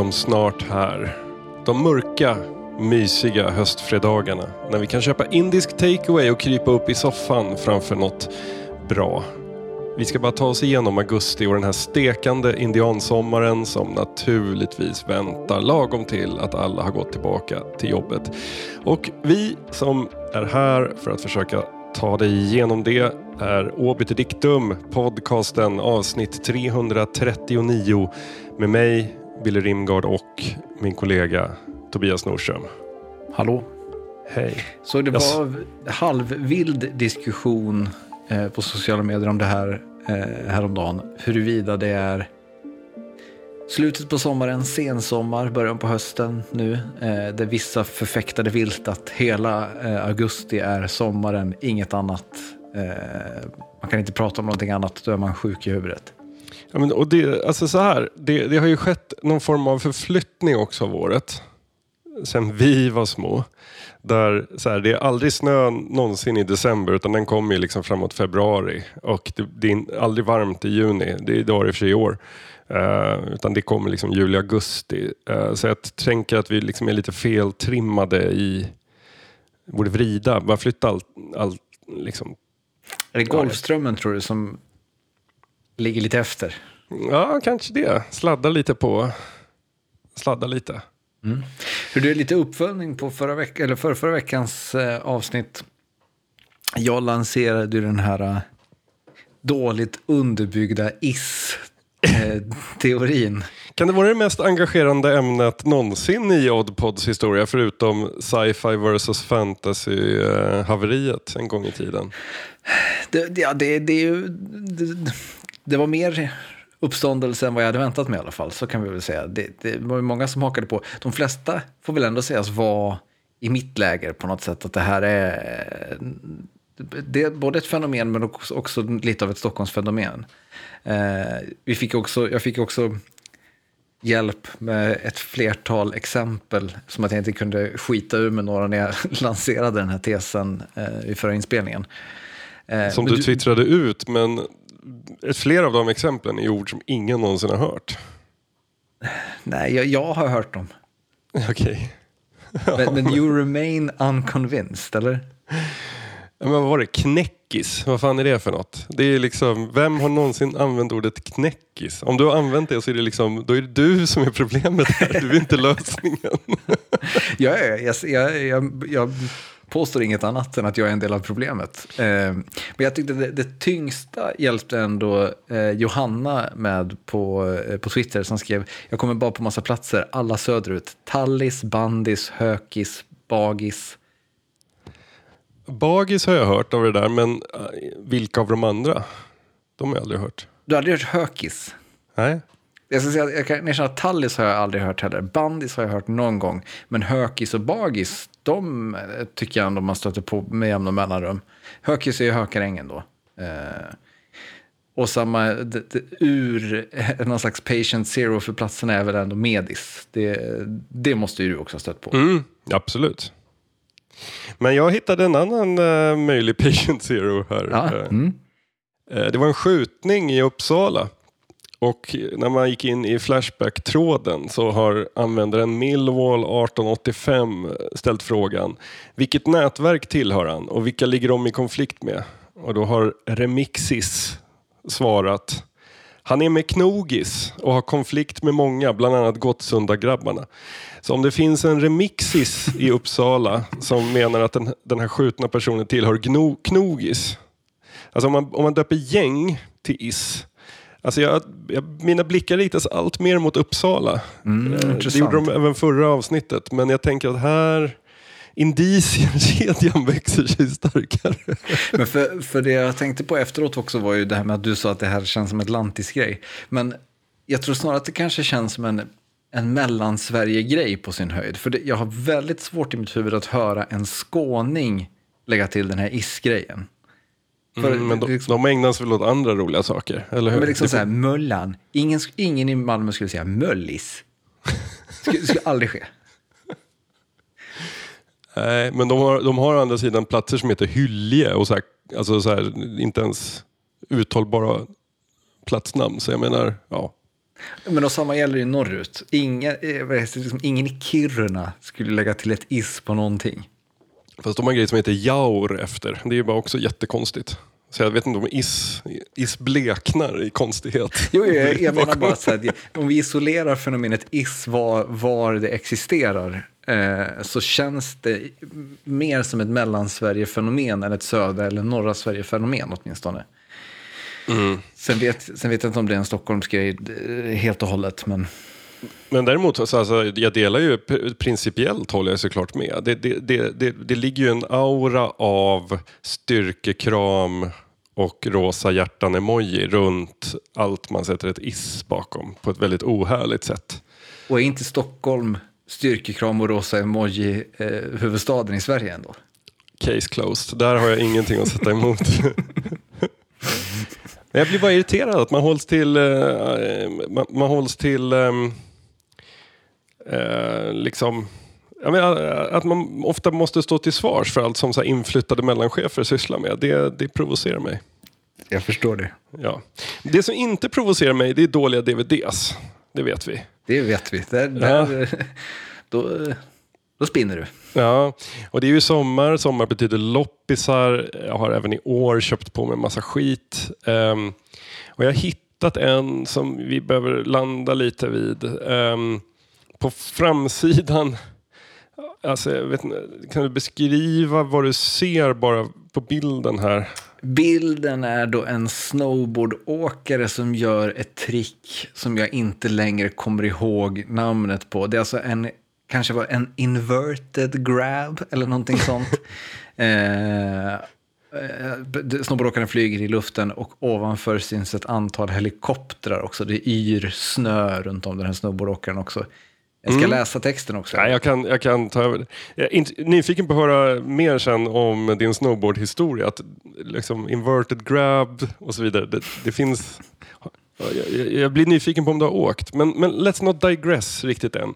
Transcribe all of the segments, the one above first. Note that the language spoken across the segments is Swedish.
de snart här. De mörka, mysiga höstfredagarna. När vi kan köpa indisk takeaway och krypa upp i soffan framför något bra. Vi ska bara ta oss igenom augusti och den här stekande indiansommaren som naturligtvis väntar lagom till att alla har gått tillbaka till jobbet. Och vi som är här för att försöka ta dig igenom det är Obiter Dictum, podcasten avsnitt 339 med mig, Billy Rimgard och min kollega Tobias Norström. Hallå. Hej. Så det Jag s- var halvvild diskussion eh, på sociala medier om det här eh, häromdagen. Huruvida det är slutet på sommaren, sensommar, början på hösten nu. Eh, där vissa förfäktade vilt att hela eh, augusti är sommaren, inget annat. Man kan inte prata om någonting annat, då är man sjuk i huvudet. Ja, men, och det, alltså så här, det, det har ju skett någon form av förflyttning också av året. Sen vi var små. Där, så här, det är aldrig snö någonsin i december utan den kommer ju liksom framåt februari. Och det, det är aldrig varmt i juni. Det är idag i och för sig i år. Eh, utan det kommer liksom juli, augusti. Eh, så jag tänker att vi liksom är lite feltrimmade i... Borde vrida, bara flytta allt, allt liksom. Är det Golfströmmen tror du som ligger lite efter? Ja, kanske det. Sladda lite på... Sladda lite. Hur det är lite uppföljning på förra, veck eller förra, förra veckans eh, avsnitt. Jag lanserade ju den här eh, dåligt underbyggda is-teorin. Kan det vara det mest engagerande ämnet någonsin i Oddpods historia förutom sci-fi versus fantasy-haveriet en gång i tiden? det, det, ja, det, det, är ju, det, det var mer uppståndelse än vad jag hade väntat mig i alla fall. Så kan vi väl säga. Det, det var många som hakade på. De flesta får väl ändå sägas vara i mitt läger på något sätt. Att det här är, det är både ett fenomen men också, lite av ett Stockholmsfenomen. Eh, vi fick också, jag fick också hjälp med ett flertal exempel som att jag inte kunde skita ur med några när jag lanserade den här tesen eh, i förra inspelningen. Eh, Som men du twittrade ut, men flera av de exemplen är ord som ingen någonsin har hört. Nej, jag, jag har hört dem. Okej. Men, men you remain unconvinced, eller? Men vad var det? Knäckis? Vad fan är det för något? Det är liksom, vem har någonsin använt ordet knäckis? Om du har använt det så är det liksom, då är det du som är problemet här. Du är inte lösningen. Ja, ja, jag, jag, jag, jag påstår inget annat än att jag är en del av problemet. Eh, men jag tyckte det, det tyngsta hjälpte ändå eh, Johanna med på, eh, på Twitter som skrev jag kommer bara på massa platser, alla söderut. Tallis, Bandis, Hökis, Bagis. Bagis har jag hört av det där, men äh, vilka av de andra? De har jag aldrig hört. Du har aldrig hört Hökis? Nej. Jag ska säga, att jag kan erkänna att Tallis har jag aldrig hört heller. Bandis har jag hört någon gång. Men Hökis och Bagis, de tycker jag ändå man stöter på med jämna mellanrum. Hökis är ju Hökarängen då. Eh, och samma, det, det, ur eh, någon slags patient zero för platserna är väl ändå Medis. Det, det måste ju du också ha stött på. Mm, absolut. Men jag hittade en annan äh, möjlig patient zero här. Ja, mm. Eh, Det var en skjutning i Uppsala. Och när man gick in i Flashback-tråden så har användaren Millwall 1885 ställt frågan Vilket nätverk tillhör han och vilka ligger de i konflikt med? Och då har Remixis svarat Han är med Knogis och har konflikt med många, bland annat Gottsunda-grabbarna. Så om det finns en Remixis i Uppsala som menar att den, den här skjutna personen tillhör Gno, Knogis Alltså om man, om man döper gäng till is. Alltså jag, jag, mina blickar riktas allt mer mot Uppsala. Mm, Eh, det gjorde de även förra avsnittet. Men jag tänker att här indicierkedjan växer sig starkare. Men för, för det jag tänkte på efteråt också var ju det här med att du sa att det här känns som ett lantisgrej. Men jag tror snarare att det kanske känns som en, en mellansverige-grej på sin höjd. För det, jag har väldigt svårt i mitt huvud att höra en skåning lägga till den här is-grejen. För Mm, men de, liksom- de ägnar sig väl åt andra roliga saker, eller hur? Men liksom Det så här, får- Möllan. Ingen, ingen i Malmö skulle säga Möllis. Det skulle, skulle aldrig ske. Nej, men de har, de har å andra sidan platser som heter Hyllie och så här, alltså så här, inte ens uttalbara platsnamn. Så jag menar, ja. Men och samma gäller ju norrut. Ingen, eh, liksom, ingen i Kiruna skulle lägga till ett is på någonting. Fast de har en grej som heter jaur efter. Det är ju bara också jättekonstigt. Så jag vet inte om is, is bleknar i konstighet. Jo, jag, jag menar bara så här, om vi isolerar fenomenet is var, var det existerar eh, så känns det mer som ett mellansverige-fenomen än ett södra eller norra Sverige-fenomen åtminstone. Mm. Sen, vet, sen vet jag inte om det är en Stockholmsgrej eh, helt och hållet, men... Men däremot, alltså, alltså, jag delar ju principiellt håller jag såklart med. Det, det, det, det, det ligger ju en aura av styrkekram och rosa hjärtan-emoji runt allt man sätter ett is bakom på ett väldigt ohärligt sätt. Och är inte Stockholm styrkekram och rosa emoji eh, huvudstaden i Sverige ändå? Case closed. Där har jag ingenting att sätta emot. jag blir bara irriterad att man hålls till, eh, man, man hålls till um, eh, liksom menar, att man ofta måste stå till svars för allt som så inflyttade mellanchefer sysslar med. Det, det provocerar mig. Jag förstår det. Ja. Det som inte provocerar mig det är dåliga DVDs. Det vet vi. Det vet vi. Där, där, då, då spinner du. Ja, och det är ju sommar. Sommar betyder loppisar. Jag har även i år köpt på mig en massa skit. Um, och jag har hittat en som vi behöver landa lite vid. Um, på framsidan Alltså, jag vet, kan du beskriva vad du ser bara på bilden här? Bilden är då en snowboardåkare som gör ett trick som jag inte längre kommer ihåg namnet på. Det är alltså en, kanske var en inverted grab eller någonting sånt. eh, eh snowboardåkaren flyger i luften och ovanför syns ett antal helikoptrar också. Det yr snö runt om den här snowboardåkaren också. Jag ska mm. läsa texten också. Ja, jag, kan, jag kan ta över. Jag är nyfiken på att höra mer sen om din snowboardhistoria. Att, liksom, inverted grab och så vidare. Det, det finns... Jag, jag, blir nyfiken på om du har åkt. Men, men let's not digress riktigt än.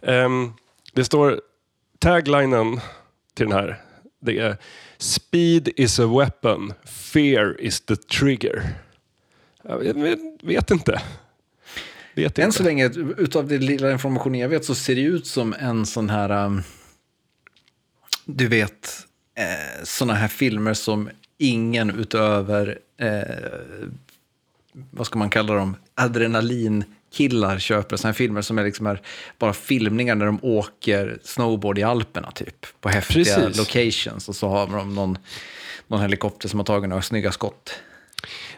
Um, det står taglinen till den här. Det är Speed is a weapon, fear is the trigger. Jag vet, vet inte. Vet Än så länge, utav den lilla informationen jag vet, så ser det ut som en sån här... Um, du vet, eh, såna här filmer som ingen utöver... Eh, vad ska man kalla dem? Adrenalinkillar köper. Såna här filmer som är, liksom är bara filmningar när de åker snowboard i Alperna, typ. På häftiga Precis. locations. Och så har de någon, någon helikopter som har tagit några snygga skott.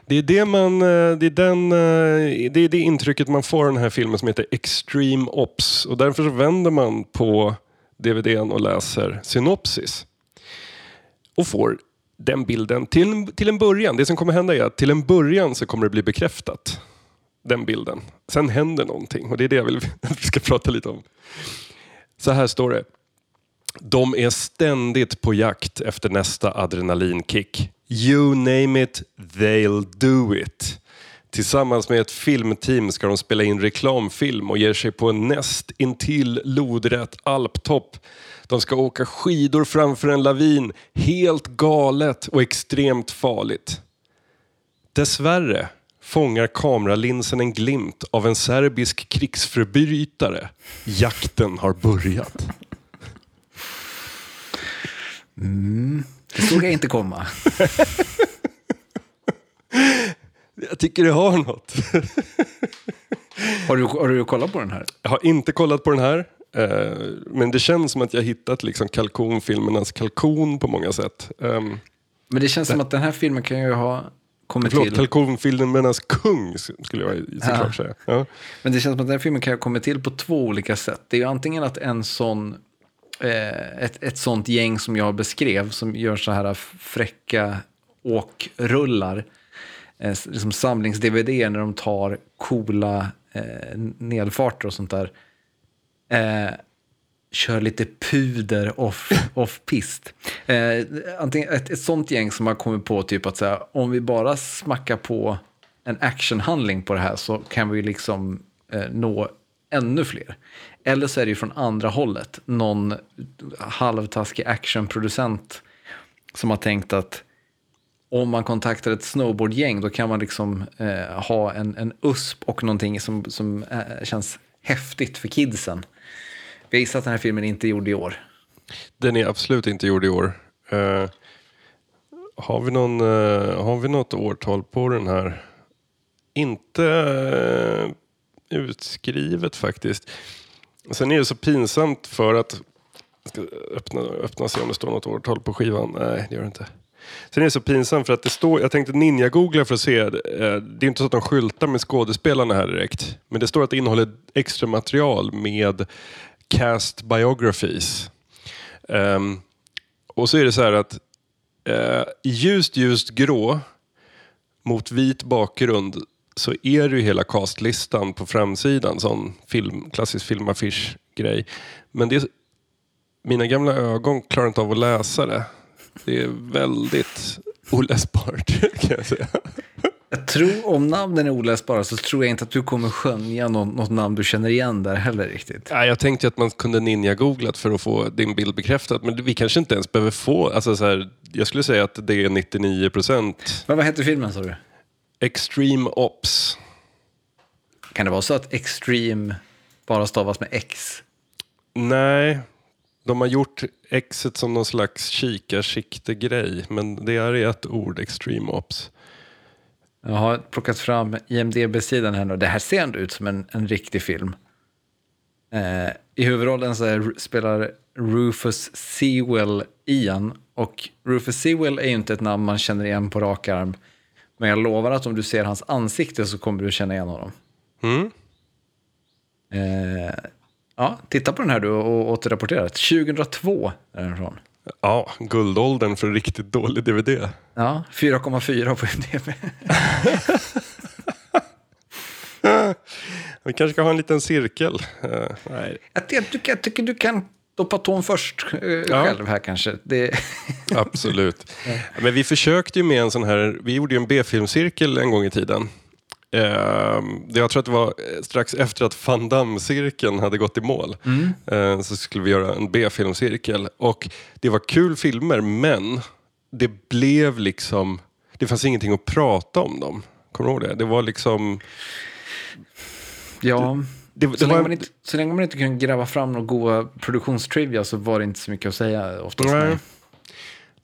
Det är det, man, eh, det, är den, eh, det är det intrycket man får av den här filmen som heter Extreme Ops. Och därför så vänder man på DVDn och läser synopsis. Och får den bilden till, till en början. Det som kommer hända är att till en början så kommer det bli bekräftat. Den bilden. Sen händer någonting och det är det jag vill att vi ska prata lite om. Så här står det. De är ständigt på jakt efter nästa adrenalinkick. You name it, they'll do it. Tillsammans med ett filmteam ska de spela in reklamfilm och ger sig på en näst intill lodrätt alptopp. De ska åka skidor framför en lavin, helt galet och extremt farligt. Dessvärre fångar kameralinsen en glimt av en serbisk krigsförbrytare. Jakten har börjat. Mm. Det såg jag inte komma. jag tycker det har något. har, du, har du kollat på den här? Jag har inte kollat på den här. Eh, men det känns som att jag hittat liksom kalkonfilmernas kalkon på många sätt. Um, men det känns det. som att den här filmen kan ju ha kommit Förlåt, till... kalkonfilmernas kung skulle jag såklart ja. säga. Ja. Men det känns som att den här filmen kan ha kommit till på två olika sätt. Det är ju antingen att en sån ett, ett sånt gäng som jag beskrev som gör så här fräcka åkrullar. Eh, liksom samlings-DVD när de tar coola eh, nedfarter och sånt där. Eh, kör lite puder off, off pist. Eh, antingen ett, ett sånt gäng som har kommit på typ att säga om vi bara smackar på en actionhandling på det här så kan vi liksom eh, nå ännu fler. Eller så är det ju från andra hållet, någon halvtaskig actionproducent som har tänkt att om man kontaktar ett snowboardgäng då kan man liksom eh, ha en, en USP och någonting som, som eh, känns häftigt för kidsen. Vi har gissat att den här filmen inte är gjord i år. Den är absolut inte gjord i år. Eh, har, vi någon, eh, har vi något årtal på den här? Inte eh, utskrivet faktiskt. Sen är det så pinsamt för att... Jag ska öppna, öppna och se om det står något årtal på skivan. Nej, det gör det inte. Sen är det så pinsamt för att det står, jag tänkte ninja-googla för att se, eh, det är inte så att de skyltar med skådespelarna här direkt. Men det står att det innehåller extra material med cast biographies. Um, och så är det så här att uh, i ljust, ljust grå mot vit bakgrund så är det ju hela castlistan på framsidan, sån film, klassisk filmaffisch-grej. Men det, mina gamla ögon klarar inte av att läsa det. Det är väldigt oläsbart kan jag säga. Jag tror, om namnen är oläsbara så tror jag inte att du kommer skönja något, något namn du känner igen där heller riktigt. Ja, jag tänkte att man kunde ninja-googlat för att få din bild bekräftad, men vi kanske inte ens behöver få... Alltså så här, jag skulle säga att det är 99 procent. Men vad heter filmen sa du? Extreme Ops. Kan det vara så att Extreme bara stavas med X? Nej, de har gjort Xet som någon slags kikarsikte-grej, men det är ett ord, Extreme Ops. Jag har plockat fram IMDB-sidan här nu. Det här ser ändå ut som en, en riktig film. Eh, I huvudrollen så spelar Rufus Sewell Ian. Och Rufus Sewell är ju inte ett namn man känner igen på rak arm. Men jag lovar att om du ser hans ansikte så kommer du känna igen honom. Mm. Eh, ja, titta på den här du och återrapportera. 2002 är den från. Ja, guldåldern för riktigt dålig DVD. Ja, 4,4 på IMDB. Vi kanske ska ha en liten cirkel. Uh, nej. Jag, tycker, jag tycker du kan doppa tån först uh, ja. själv här kanske. Det... Absolut. Men vi försökte ju med en sån här, vi gjorde ju en B-filmcirkel en gång i tiden. Uh, jag tror att det var strax efter att Van Damme-cirkeln hade gått i mål. Mm. Uh, så skulle vi göra en B-filmcirkel. Och det var kul filmer, men det blev liksom... Det fanns ingenting att prata om dem. Kommer du ihåg det? Det var liksom... Ja, det, det, så, länge var... inte, så, länge man inte kunde gräva fram några goda produktionstrivia så var det inte så mycket att säga oftast. Nej.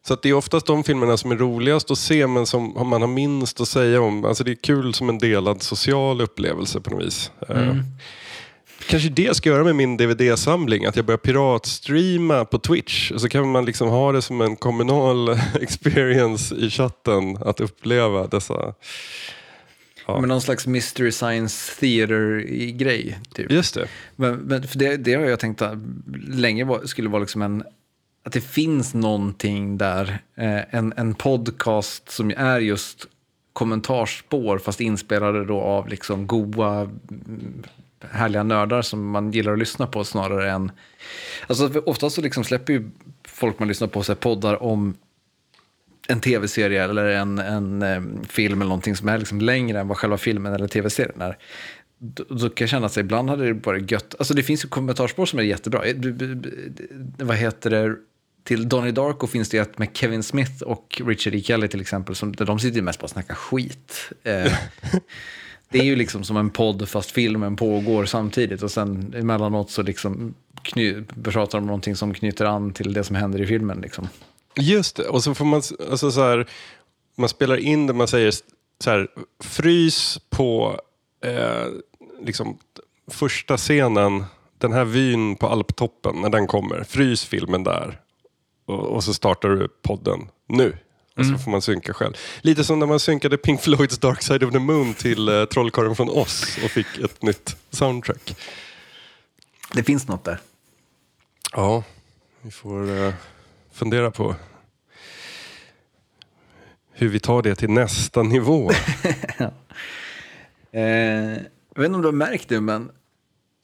Så att det är oftast de filmerna som är roligast att se men som man har minst att säga om. Alltså det är kul som en delad social upplevelse på något vis. Eh, mm. Kanske det ska göra med min DVD-samling, att jag börjar piratstreama på Twitch. Så kan man liksom ha det som en kommunal experience i chatten att uppleva dessa Ja. Men någon slags mystery science theater-grej. Typ. Just det. Men, men för det, det har jag tänkt att länge var, skulle vara liksom en att det finns någonting där, eh, en, en podcast som är just kommentarspår fast inspelade då av liksom goa, mm, härliga nördar som man gillar att lyssna på snarare än... Alltså oftast så liksom släpper ju folk man lyssnar på sig poddar om en tv-serie eller en, en, en, film eller någonting som är liksom längre än vad själva filmen eller tv-serien är. Då, då kan jag känna att ibland hade det varit gött. Alltså det finns ju kommentarspår som är jättebra. Vad heter det? till Donnie Darko finns det ett med Kevin Smith och Richard E. Kelly till exempel, som, där de sitter mest bara och snackar skit. Eh, det är ju liksom som en podd fast filmen pågår samtidigt och sen emellanåt så liksom kny, pratar de någonting som knyter an till det som händer i filmen. Liksom. Just det, och så får man, alltså så här, man spelar in det, man säger så här, frys på eh, liksom, första scenen, den här vyn på alptoppen, när den kommer, frys filmen där. Och, och så startar du podden nu. Och så mm. får man synka själv. Lite som när man synkade Pink Floyds Dark Side of the Moon till uh, Trollkarlen från Oz och fick ett nytt soundtrack. Det finns något där. Ja, vi får uh, fundera på hur vi tar det till nästa nivå. ja. eh, jag vet inte om du har märkt det, men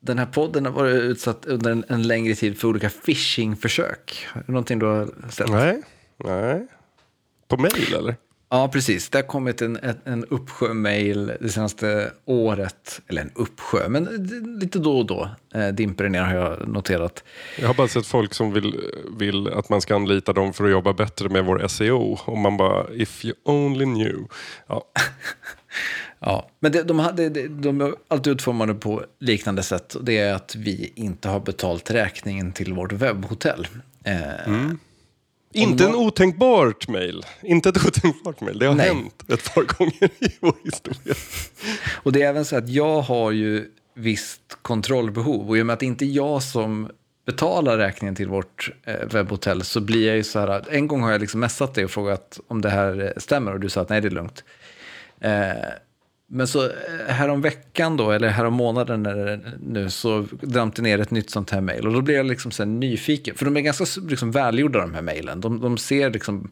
den här podden har varit utsatt under en, en längre tid för olika phishing-försök. Är det någonting du har sett? Nej, nej. På mail eller? Ja, precis. Det har kommit en, en, uppsjö mejl det senaste året. Eller en uppsjö, men lite då och då eh, dimper det ner har jag noterat. Jag har bara sett folk som vill, vill att man ska anlita dem för att jobba bättre med vår SEO. Och man bara, if you only knew. Ja. Ja, men det, de, hade, de är alltid utformade på liknande sätt. Det är att vi inte har betalt räkningen till vårt webbhotell. Eh, mm. Inte en otänkbart mejl. Inte ett otänkbart mejl. Det har Nej. hänt ett par gånger i vår historia. Och det är även så att jag har ju visst kontrollbehov. Och i och med att det inte är jag som betalar räkningen till vårt eh, webbhotell så blir jag ju så här. En gång har jag liksom messat dig och frågat om det här stämmer och du sa att nej, det är lugnt. Eh, men så eh, härom veckan då, eller härom månaden nu, så damp det ner ett nytt sånt här mejl. Och då blev jag liksom så nyfiken, för de är ganska liksom välgjorda de här mejlen. De, de, ser liksom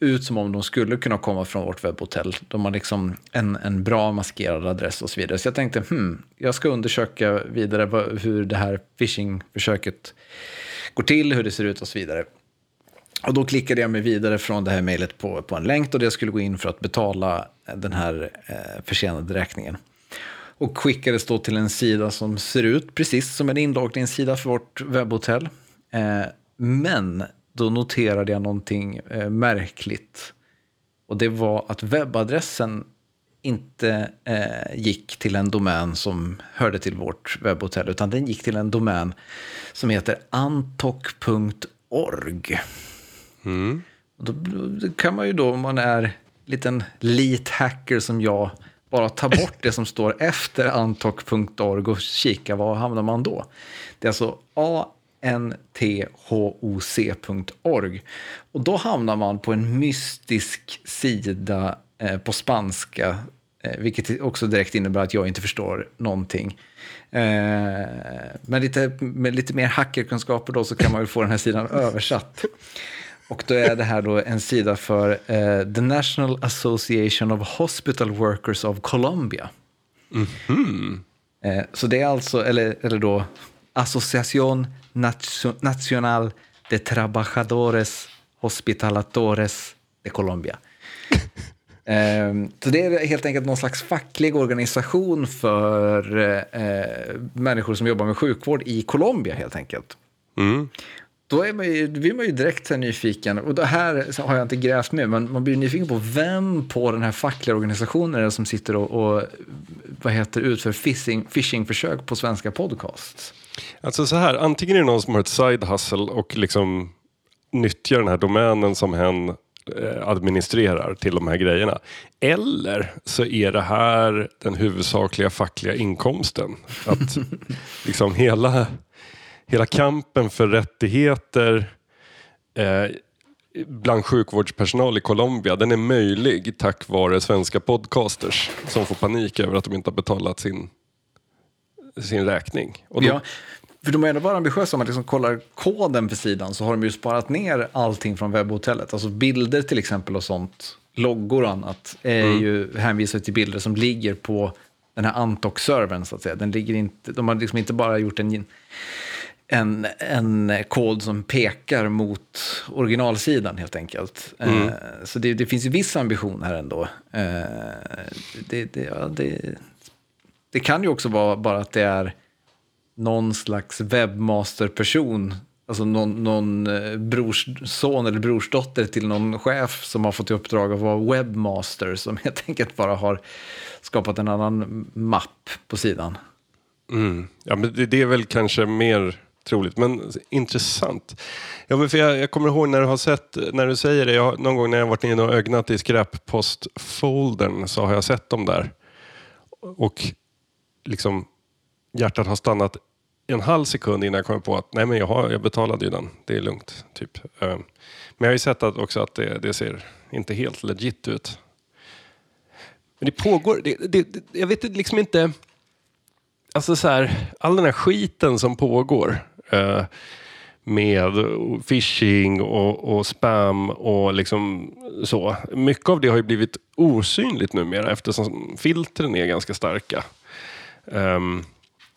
ut som om de skulle kunna komma från vårt webbhotell. De har liksom en, en bra maskerad adress och så vidare. Så jag tänkte, hmm, jag ska undersöka vidare hur det här phishing-försöket går till, hur det ser ut och så vidare. Och då klickade jag mig vidare från det här mejlet på, på en länk och jag skulle gå in för att betala den här eh, försenade räkningen. Och skickades då till en sida som ser ut precis som en inloggningssida för vårt webbhotell. Eh, men då noterade jag någonting eh, märkligt. Och det var att webbadressen inte eh, gick till en domän som hörde till vårt webbhotell, utan den gick till en domän som heter antok.org. Mm. då, då, kan man ju då, om man är liten lit hacker som jag, bara ta bort det som står efter antok.org och kika, var hamnar man då? Det är alltså anthoc.org. Och då hamnar man på en mystisk sida eh, på spanska, eh, vilket också direkt innebär att jag inte förstår någonting. Eh, men lite, med lite mer hackerkunskaper då så kan man väl få den här sidan översatt. Och då är det här då en sida för uh, The National Association of Hospital Workers of Colombia. Mm -hmm. uh, så det är alltså, eller, eller då Asociación Nacional de Trabajadores Hospitalatores de Colombia. uh, så det är helt enkelt någon slags facklig organisation för människor som jobbar med sjukvård i Colombia helt enkelt. Mm då är man ju, blir man ju direkt nyfiken. Och det här har jag inte grävt med, men man blir nyfiken på vem på den här fackliga organisationen är det som sitter och, och vad heter, utför phishing, phishingförsök på svenska podcasts. Alltså så här, antingen är det någon som har ett side hustle och liksom nyttjar den här domänen som hen eh, administrerar till de här grejerna. Eller så är det här den huvudsakliga fackliga inkomsten. Att liksom hela hela kampen för rättigheter eh, bland sjukvårdspersonal i Colombia, den är möjlig tack vare svenska podcasters som får panik över att de inte har betalat sin, sin räkning. Och då... ja, för de är ändå bara ambitiösa. Om man liksom kollar koden för sidan så har de ju sparat ner allting från webbhotellet. Alltså bilder till exempel och sånt, loggor och annat, är mm. ju hänvisar till bilder som ligger på den här Antok-servern så att säga. Den ligger inte, de har liksom inte bara gjort en en, en kod som pekar mot originalsidan helt enkelt. Mm. Uh, så det, det, finns ju viss ambition här ändå. Uh, det, det, ja, det, kan ju också vara bara att det är någon slags webbmasterperson, alltså någon, någon eh, brorsson eller brorsdotter till någon chef som har fått i uppdrag att vara webbmaster som helt enkelt bara har skapat en annan mapp på sidan. Mm. Ja, men det är väl kanske mer troligt. Men intressant. Ja, men för jag, jag, kommer ihåg när du har sett, när du säger det, jag, någon gång när jag varit inne och ögnat i skräppostfoldern så har jag sett dem där. Och liksom hjärtat har stannat en halv sekund innan jag kommer på att nej men jag, har, jag betalade ju den, det är lugnt. Typ. Ehm, men jag har ju sett att också att det, det ser inte helt legit ut. Men det pågår, det, det, jag vet liksom inte alltså så här, all den här skiten som pågår eh, med phishing och, och, spam och liksom så. Mycket av det har ju blivit osynligt numera eftersom filtren är ganska starka. Um,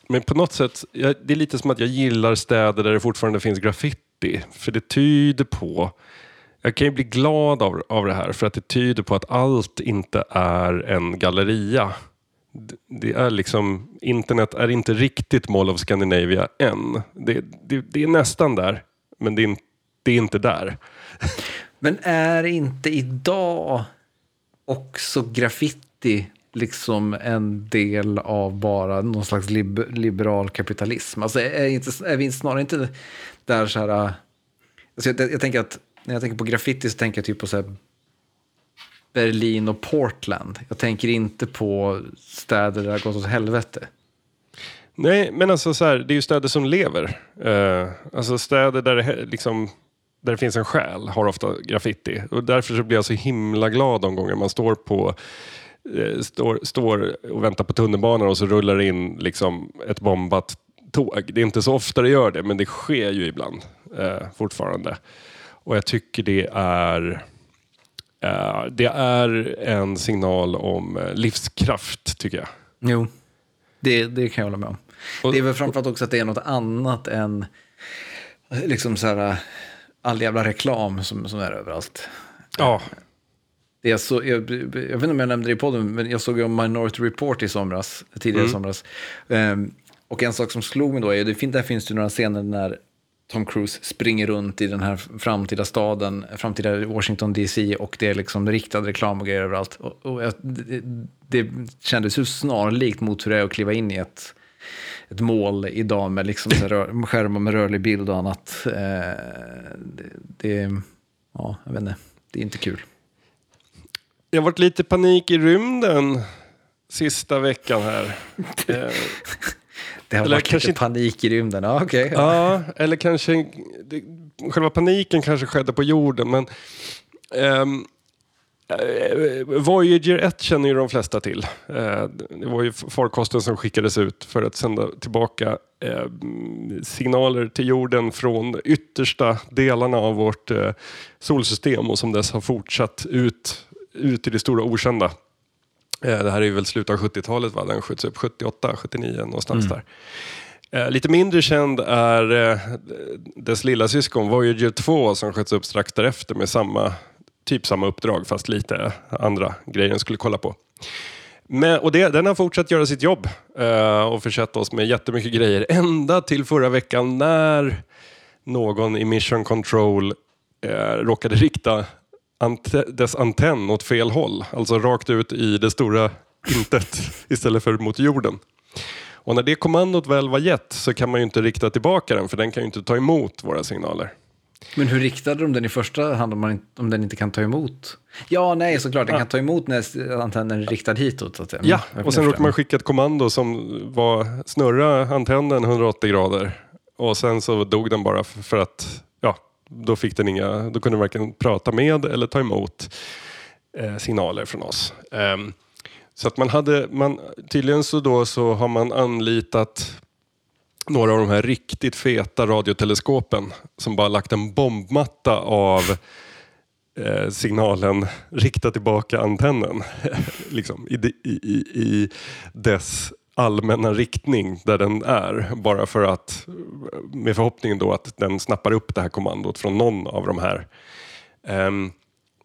men på något sätt, det är lite som att jag gillar städer där det fortfarande finns graffiti. För det tyder på jag kan ju bli glad av, av det här för att det tyder på att allt inte är en galleria. Det är liksom, internet är inte riktigt Mall of Scandinavia än. Det, det, det är nästan där, men det är, det är inte där. Men är inte idag också graffiti liksom en del av bara någon slags lib liberal kapitalism? Alltså är, inte, är vi snarare inte där så här... Alltså jag, jag tänker att när jag tänker på graffiti så tänker jag typ på så här Berlin och Portland. Jag tänker inte på städer där det har gått åt helvete. Nej, men alltså så här, det är ju städer som lever. Uh, alltså städer där det, liksom, där det finns en själ har ofta graffiti. Och därför så blir jag så himla glad de gånger man står på eh, står, står och väntar på tunnelbanan och så rullar det in liksom ett bombat tåg. Det är inte så ofta det gör det, men det sker ju ibland eh, fortfarande. Och jag tycker det är eh, det är en signal om eh, livskraft, tycker jag. Jo, det, det kan jag hålla med om. Och- det är väl framförallt också att det är något annat än liksom så här, all jävla reklam som, som är överallt. Ja, Det är så, jag, jag vet inte om jag nämnde det i podden, men jag såg ju om Minority Report i somras, tidigare i somras. Ehm, och en sak som slog mig då är, det där finns det några scener när Tom Cruise springer runt i den här framtida staden, framtida Washington DC och det är liksom riktad reklam och grejer överallt. Och, och jag, det, det kändes ju snarlikt mot hur det är att kliva in i ett, ett mål idag med liksom rör, skärmar med rörlig bild och annat. Eh, det, det, ja, jag vet inte, det är inte kul. Det har varit lite panik i rymden sista veckan här. Det har Eller varit kanske lite panik i rymden. Ja, okej. ja, eller kanske... Det, själva paniken kanske skedde på jorden, men... eh, Voyager 1 känner ju de flesta till. Eh, det var ju farkosten som skickades ut för att sända tillbaka eh, signaler till jorden från yttersta delarna av vårt solsystem och som dess har fortsatt ut, ut i det stora okända. Eh, Det här är väl slutet av 70-talet, va? den skjuts upp 78, 79 någonstans där. Eh, Lite mindre känd är eh, dess lilla syskon Voyager 2 som sköts upp strax därefter med samma, typ samma uppdrag fast lite andra grejer den skulle kolla på. Men, och det, den har fortsatt göra sitt jobb eh, och försett oss med jättemycket grejer ända till förra veckan när någon i Mission Control eh, råkade rikta ante- dess antenn åt fel håll, alltså rakt ut i det stora intet istället för mot jorden. Och när det kommandot väl var gett så kan man ju inte rikta tillbaka den för den kan ju inte ta emot våra signaler. Men hur riktade de den i första hand om, man om den inte kan ta emot? Ja, nej, såklart. Den kan ta emot när antennen är riktad hitåt. Så att säga. Ja, Mm, och sen råkade man skicka ett kommando som var snurra antennen 180 grader. Och sen så dog den bara för att, ja, då fick den inga, då kunde den varken prata med eller ta emot eh, signaler från oss. Eh, så att man hade, man, tydligen så då så har man anlitat några av de här riktigt feta radioteleskopen som bara lagt en bombmatta av eh, signalen rikta tillbaka antennen liksom, i, i, i, i dess allmänna riktning där den är. Bara för att, med förhoppningen då att den snappar upp det här kommandot från någon av de här. Um,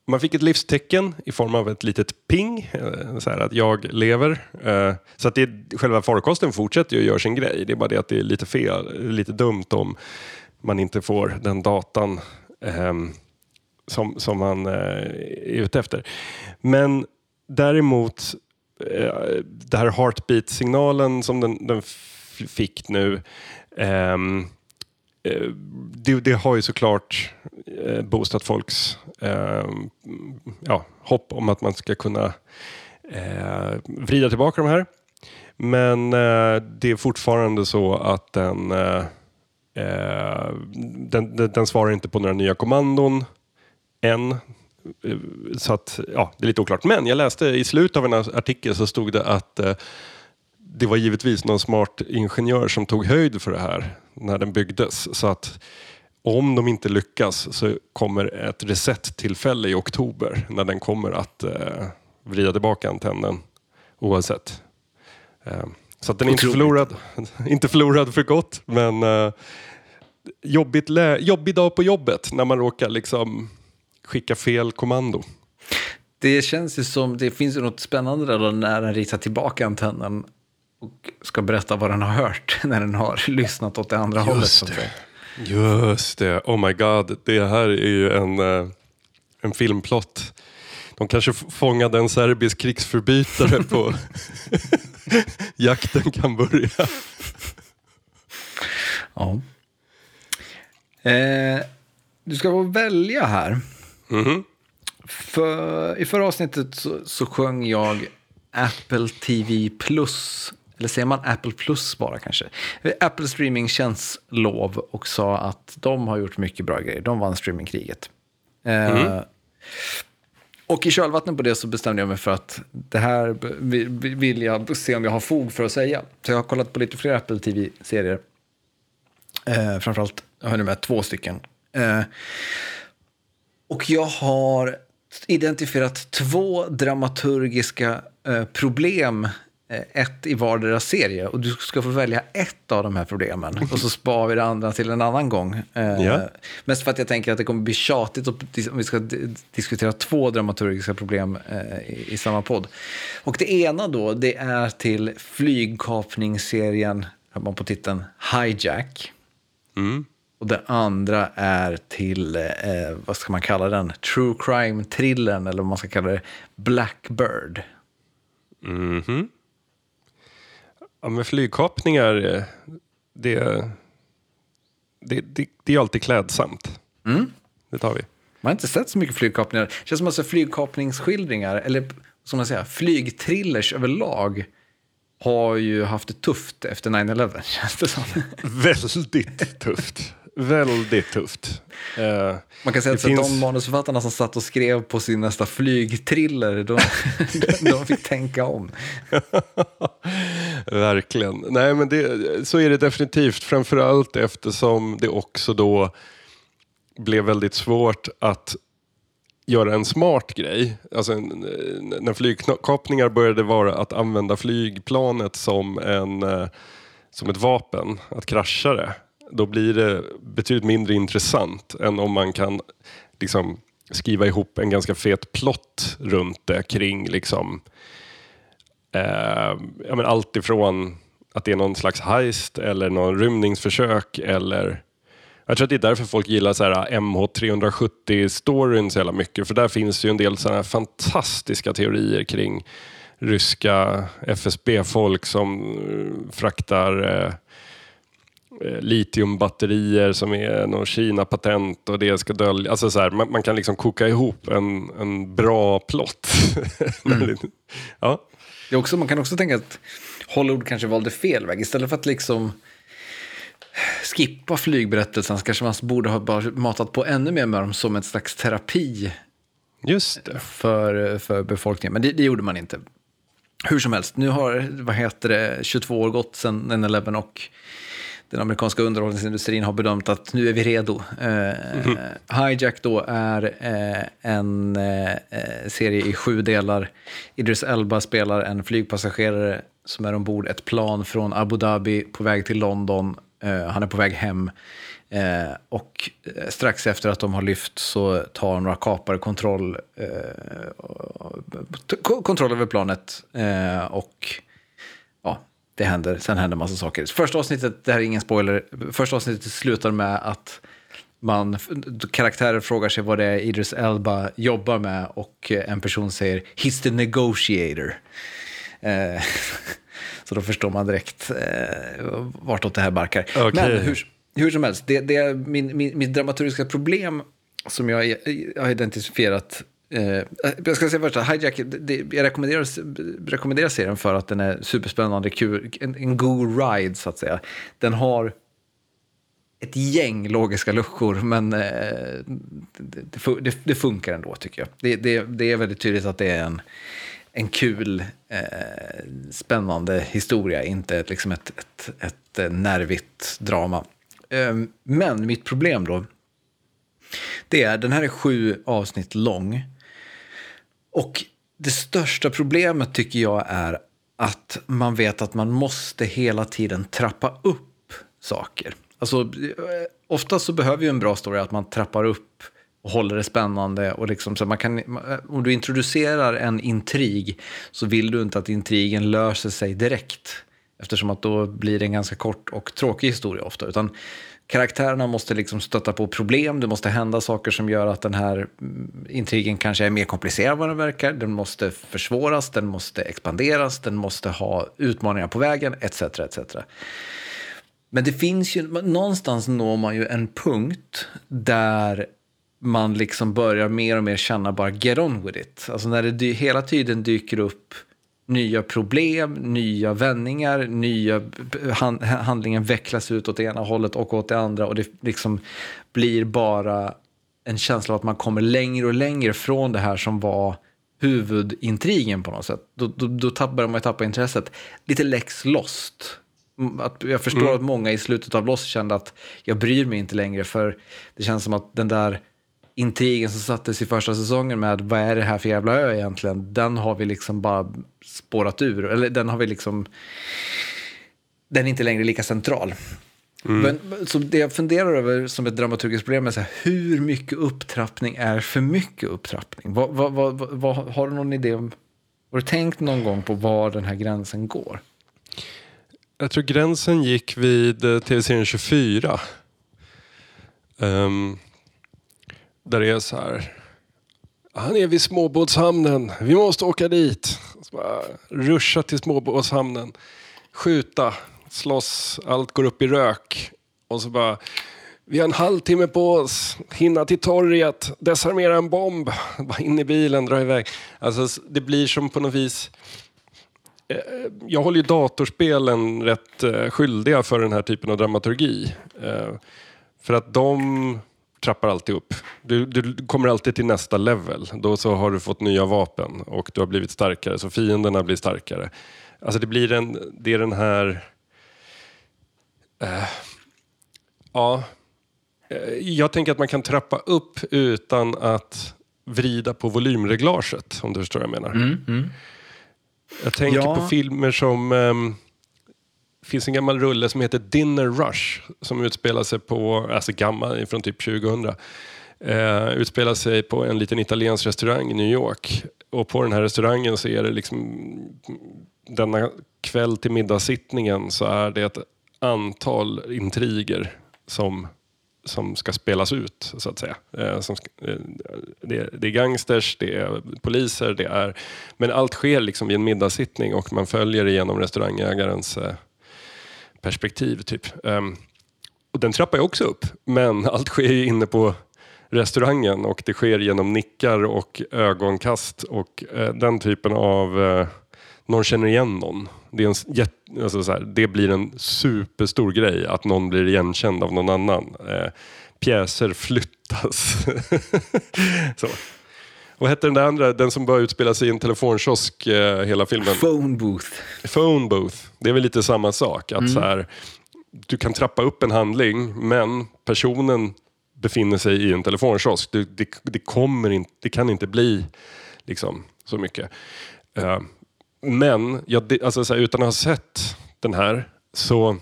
man fick ett livstecken i form av ett litet ping, eh, så här att jag lever. Eh, så att det, själva farkosten fortsätter ju gör sin grej. Det är bara det att det är lite fel, lite dumt om man inte får den datan ehm, som, som man eh, är ute efter. Men däremot, Eh, det här heartbeat-signalen som den, den fick nu, ehm, eh, det, det har ju såklart eh, boostat folks ehm, ja, hopp om att man ska kunna eh, vrida tillbaka de här. Men eh, det är fortfarande så att den, eh, eh den, den, den svarar inte på några nya kommandon än. Eh, Så att, ja, det är lite oklart. Men jag läste i slutet av en artikel så stod det att eh, det var givetvis någon smart ingenjör som tog höjd för det här när den byggdes. Så att om de inte lyckas så kommer ett reset-tillfälle i oktober när den kommer att eh, vrida tillbaka antennen oavsett. Eh, så att den är inte förlorad, inte förlorad för gott men eh, jobbigt jobbig dag på jobbet när man råkar liksom skicka fel kommando. Det känns ju som, det finns ju något spännande där när den ritar tillbaka antennen och ska berätta vad den har hört när den har lyssnat åt det andra hållet. Så säga. Just det, oh my god, det här är ju en, eh, en filmplott. De kanske fångade en serbisk krigsförbrytare på jakten kan börja. Ja. Eh, du ska få välja här. Mhm. För, I förra avsnittet så, så sjöng jag Apple TV Plus. Eller säger man Apple Plus bara kanske? Apple Streaming känns lov och sa att de har gjort mycket bra grejer. De vann streamingkriget. Eh, Och i kölvattnet på det så bestämde jag mig för att det här vill jag se om jag har fog för att säga. Så jag har kollat på lite fler Apple TV-serier. Eh, framförallt, jag har nu med två stycken. Eh, och jag har identifierat två dramaturgiska eh, problem, eh, ett i vardera serie. Och du ska få välja ett av de här problemen. Och så sparar vi det andra till en annan gång. Eh, Ja. Mest för att jag tänker att det kommer bli tjatigt om vi ska diskutera två dramaturgiska problem eh, i, i samma podd. Och det ena då, det är till flygkapningsserien, har man på titeln Hijack. Mm. Och det andra är till, eh, vad ska man kalla den, true crime-thrillern eller vad man ska kalla det, Blackbird. Mhm. Ja, men flygkapningar, eh, det, det, det, det är alltid klädsamt. Mm. Det tar vi. Man har inte sett så mycket flygkapningar. Det känns som att alltså, flygkapningsskildringar, eller som man säger, flygthrillers överlag har ju haft det tufft efter 9-11, känns det som. Väldigt tufft. Väldigt tufft. Eh, Man kan säga att finns- de manusförfattarna som satt och skrev på sin nästa flygthriller, de, de fick tänka om. Verkligen. Nej, men det, så är det definitivt. Framförallt eftersom det också då blev väldigt svårt att göra en smart grej. Alltså en, när flygkapningar började vara att använda flygplanet som, en, eh, som ett vapen, att krascha det. Då blir det betydligt mindre intressant än om man kan liksom, skriva ihop en ganska fet plott runt det kring liksom, eh, ja, men allt ifrån att det är någon slags heist eller någon rymningsförsök eller jag tror att det är därför folk gillar så här eh, MH370-storyn så jävla mycket. För där finns ju en del sådana här fantastiska teorier kring ryska FSB-folk som eh, fraktar eh, litiumbatterier som är någon Kina-patent och det ska dölja. Alltså så här, man, man kan liksom koka ihop en, en bra plott. ja. Det också, man kan också tänka att Hollywood kanske valde fel väg. Istället för att liksom skippa flygberättelsen så kanske man borde ha bara matat på ännu mer med dem som en slags terapi Just det. för, för befolkningen. Men det, det gjorde man inte. Hur som helst, nu har vad heter det, 22 år gått sedan 9-11 och den amerikanska underhållningsindustrin har bedömt att nu är vi redo. Eh, Hijack då är eh, en eh, serie i sju delar. Idris Elba spelar en flygpassagerare som är ombord ett plan från Abu Dhabi på väg till London. Han är på väg hem. Eh, och strax efter att de har lyft så tar några kapare kontroll, eh, kontroll över planet. Eh, och ja, det händer, sen händer massa saker. Första avsnittet, det här är ingen spoiler, första avsnittet slutar med att man, karaktärer frågar sig vad det är Idris Elba jobbar med och en person säger “He's the negotiator”. Eh, så då förstår man direkt eh, vartåt det här barkar. Okej. Men hur, hur som helst, det, det är min, min, mitt dramaturgiska problem som jag i- har identifierat Eh, jag ska säga först, att Hijack, det, det, jag rekommenderar, rekommenderar serien för att den är superspännande, kul, en, en god ride så att säga. Den har ett gäng logiska luckor, men eh, det, det, det, funkar ändå tycker jag. Det, det, det är väldigt tydligt att det är en, en kul, eh, spännande historia, inte ett, liksom ett, ett, ett, eh, nervigt drama. Eh, men mitt problem då, det är, den här är sju avsnitt lång. Och det största problemet tycker jag är att man vet att man måste hela tiden trappa upp saker. Alltså, eh, ofta så behöver ju en bra story att man trappar upp och håller det spännande. Och liksom, så man kan, eh, om du introducerar en intrig så vill du inte att intrigen löser sig direkt. Eftersom att då blir det en ganska kort och tråkig historia ofta. Utan karaktärerna måste liksom stöta på problem, det måste hända saker som gör att den här mm, intrigen kanske är mer komplicerad än vad den verkar. Den måste försvåras, den måste expanderas, den måste ha utmaningar på vägen, etc. etc. Men det finns ju, någonstans når man ju en punkt där man liksom börjar mer och mer känna bara get on with it. Alltså när det hela tiden dyker upp nya problem, nya vändningar, nya hand, handlingen vecklas ut åt det ena hållet och åt det andra och det liksom blir bara en känsla av att man kommer längre och längre från det här som var huvudintrigen på något sätt. Då, då, då tappar man tappa intresset. Lite Lex Lost. Mm, att jag förstår mm. att många i slutet av Lost kände att jag bryr mig inte längre för det känns som att den där intrigen som sattes i första säsongen med vad är det här för jävla ö egentligen, den har vi liksom bara spårat ur. Eller den har vi liksom, den är inte längre lika central. Mm. Men, så det jag funderar över som ett dramaturgiskt problem är så här, hur mycket upptrappning är för mycket upptrappning? Vad, vad, vad, vad, har du någon idé om, har du tänkt någon gång på var den här gränsen går? Jag tror gränsen gick vid eh, tv-serien 24. Um, där det är så här. Han är vid småbåtshamnen. Vi måste åka dit. Så bara, ruscha till småbåtshamnen. Skjuta. Slåss. Allt går upp i rök. Och så bara. Vi har en halvtimme på oss. Hinna till torget. Desarmera en bomb. Bara in i bilen, dra iväg. Alltså, det blir som på något vis eh, jag håller ju datorspelen rätt eh, skyldiga för den här typen av dramaturgi. Eh, för att de trappar alltid upp. Du, du, kommer alltid till nästa level. Då så har du fått nya vapen och du har blivit starkare, så fienderna blir starkare. Alltså det blir en, det är den här... Eh, ja. Eh, jag tänker att man kan trappa upp utan att vrida på volymreglaget, om du förstår vad jag menar. Mm, mm. Jag tänker ja. på filmer som... Um, finns en gammal rulle som heter Dinner Rush som utspelar sig på, alltså gammal, från typ 2000. Eh, utspelar sig på en liten italiensk restaurang i New York. Och på den här restaurangen så är det liksom denna kväll till middagssittningen så är det ett antal intriger som, som ska spelas ut, så att säga. Eh, som ska, eh, det, är, det är gangsters, det är poliser, det är... Men allt sker liksom vid en middagssittning och man följer igenom restaurangägarens eh, perspektiv. typ. Um, och den trappar ju också upp, men allt sker ju inne på restaurangen och det sker genom nickar och ögonkast och uh, den typen av uh, någon känner igen någon. Det, är en, alltså så här, det blir en superstor grej att någon blir igenkänd av någon annan. Uh, pjäser flyttas. så. Vad hette den där andra, den som bara utspelar sig i en telefonkiosk eh, hela filmen? Phone booth. Phone booth. Det är väl lite samma sak. Att mm. så här, du kan trappa upp en handling, men personen befinner sig i en telefonkiosk. Det, det, det kommer inte, det kan inte bli liksom, så mycket. Uh, men ja, det, alltså, så här, utan att ha sett den här, så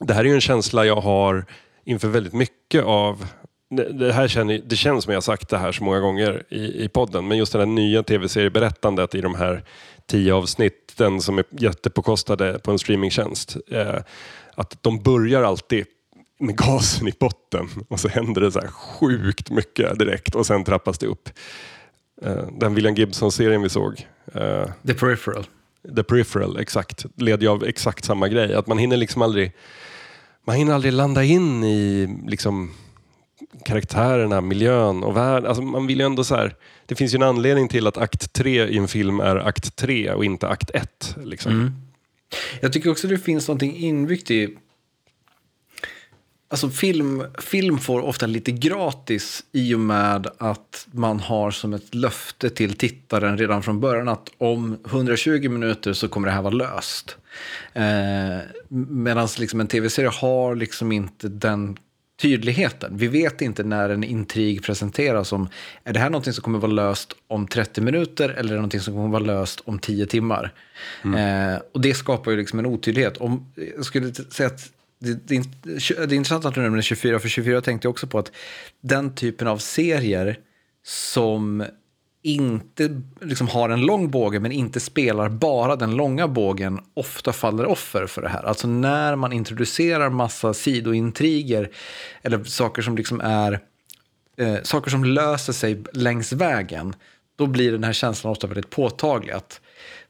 det här är ju en känsla jag har inför väldigt mycket av det, här känner, det känns som jag sagt det här så många gånger i, i podden, men just det här nya tv-serieberättandet i de här tio avsnitten som är jättepåkostade på en streamingtjänst. Eh, att de börjar alltid med gasen i botten och så händer det så här sjukt mycket direkt och sen trappas det upp. Eh, den William Gibson-serien vi såg. Eh, The Peripheral. The Peripheral, exakt. Leder ju av exakt samma grej. Att man hinner liksom aldrig man hinner aldrig landa in i liksom karaktärerna, miljön och världen. Alltså man vill ju ändå så här, det finns ju en anledning till att akt 3 i en film är akt 3 och inte akt 1. Liksom. Mm. Jag tycker också det finns någonting inbyggt i Alltså film, film får ofta lite gratis i och med att man har som ett löfte till tittaren redan från början att om 120 minuter så kommer det här vara löst. Eh, Medan liksom en tv-serie har liksom inte den tydligheten. Vi vet inte när en intrig presenteras om, är det här någonting som kommer vara löst om 30 minuter eller är det någonting som kommer vara löst om 10 timmar? Mm. Eh, och det skapar ju liksom en otydlighet. Om, jag skulle säga att det, det, det är intressant att du nämner 24, för 24 tänkte jag också på att den typen av serier som inte liksom har en lång båge men inte spelar bara den långa bågen ofta faller offer för det här. Alltså när man introducerar massa sidointriger eller saker som liksom är eh, saker som löser sig längs vägen då blir den här känslan ofta väldigt påtaglig. Att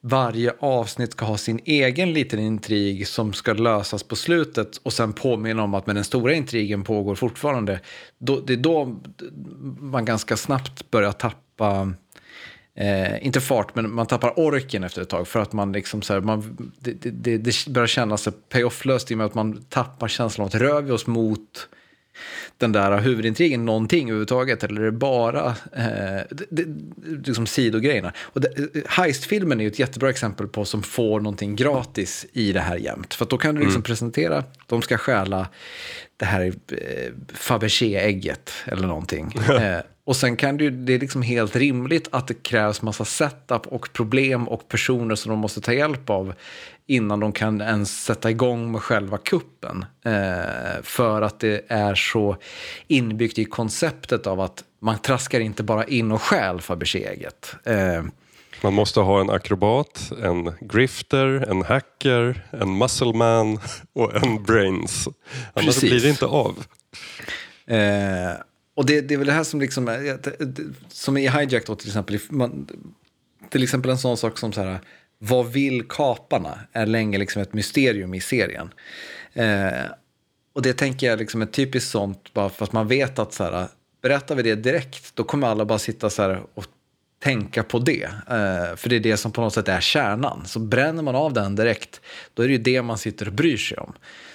varje avsnitt ska ha sin egen liten intrig som ska lösas på slutet och sen påminna om att men den stora intrigen pågår fortfarande. Då, det är då man ganska snabbt börjar tappa Eh, inte fart, men man tappar orken efter ett tag. För att man liksom så här, man, det, det, det börjar kännas payoff-löst i och med att man tappar känslan av att rör vi oss mot den där huvudintrigen någonting överhuvudtaget? Eller är det bara eh, det, det, liksom sidogrejerna? Och Heist-filmen är ett jättebra exempel på som får någonting gratis i det här jämt. För då kan du liksom mm. presentera, de ska stjäla det här eh, Fabergé-ägget eller någonting. eh, och sen kan det ju, det är liksom helt rimligt att det krävs massa setup och problem och personer som de måste ta hjälp av innan de kan ens sätta igång med själva kuppen. Eh, för att det är så inbyggt i konceptet av att man traskar inte bara in och stjäl Fabergé-ägget. Eh, man måste ha en akrobat, en grifter, en hacker, en muscleman och en brains. Annars Precis. blir det inte av. Eh, och det, det är väl det här som liksom, som i Hijack då till exempel, man, till exempel en sån sak som så här, vad vill kaparna? Är länge liksom ett mysterium i serien. Eh, och det tänker jag liksom är typiskt sånt, bara för att man vet att så här, berättar vi det direkt, då kommer alla bara sitta så här och tänka på det. Eh, för det är det som på något sätt är kärnan. Så bränner man av den direkt, då är det ju det man sitter och bryr sig om.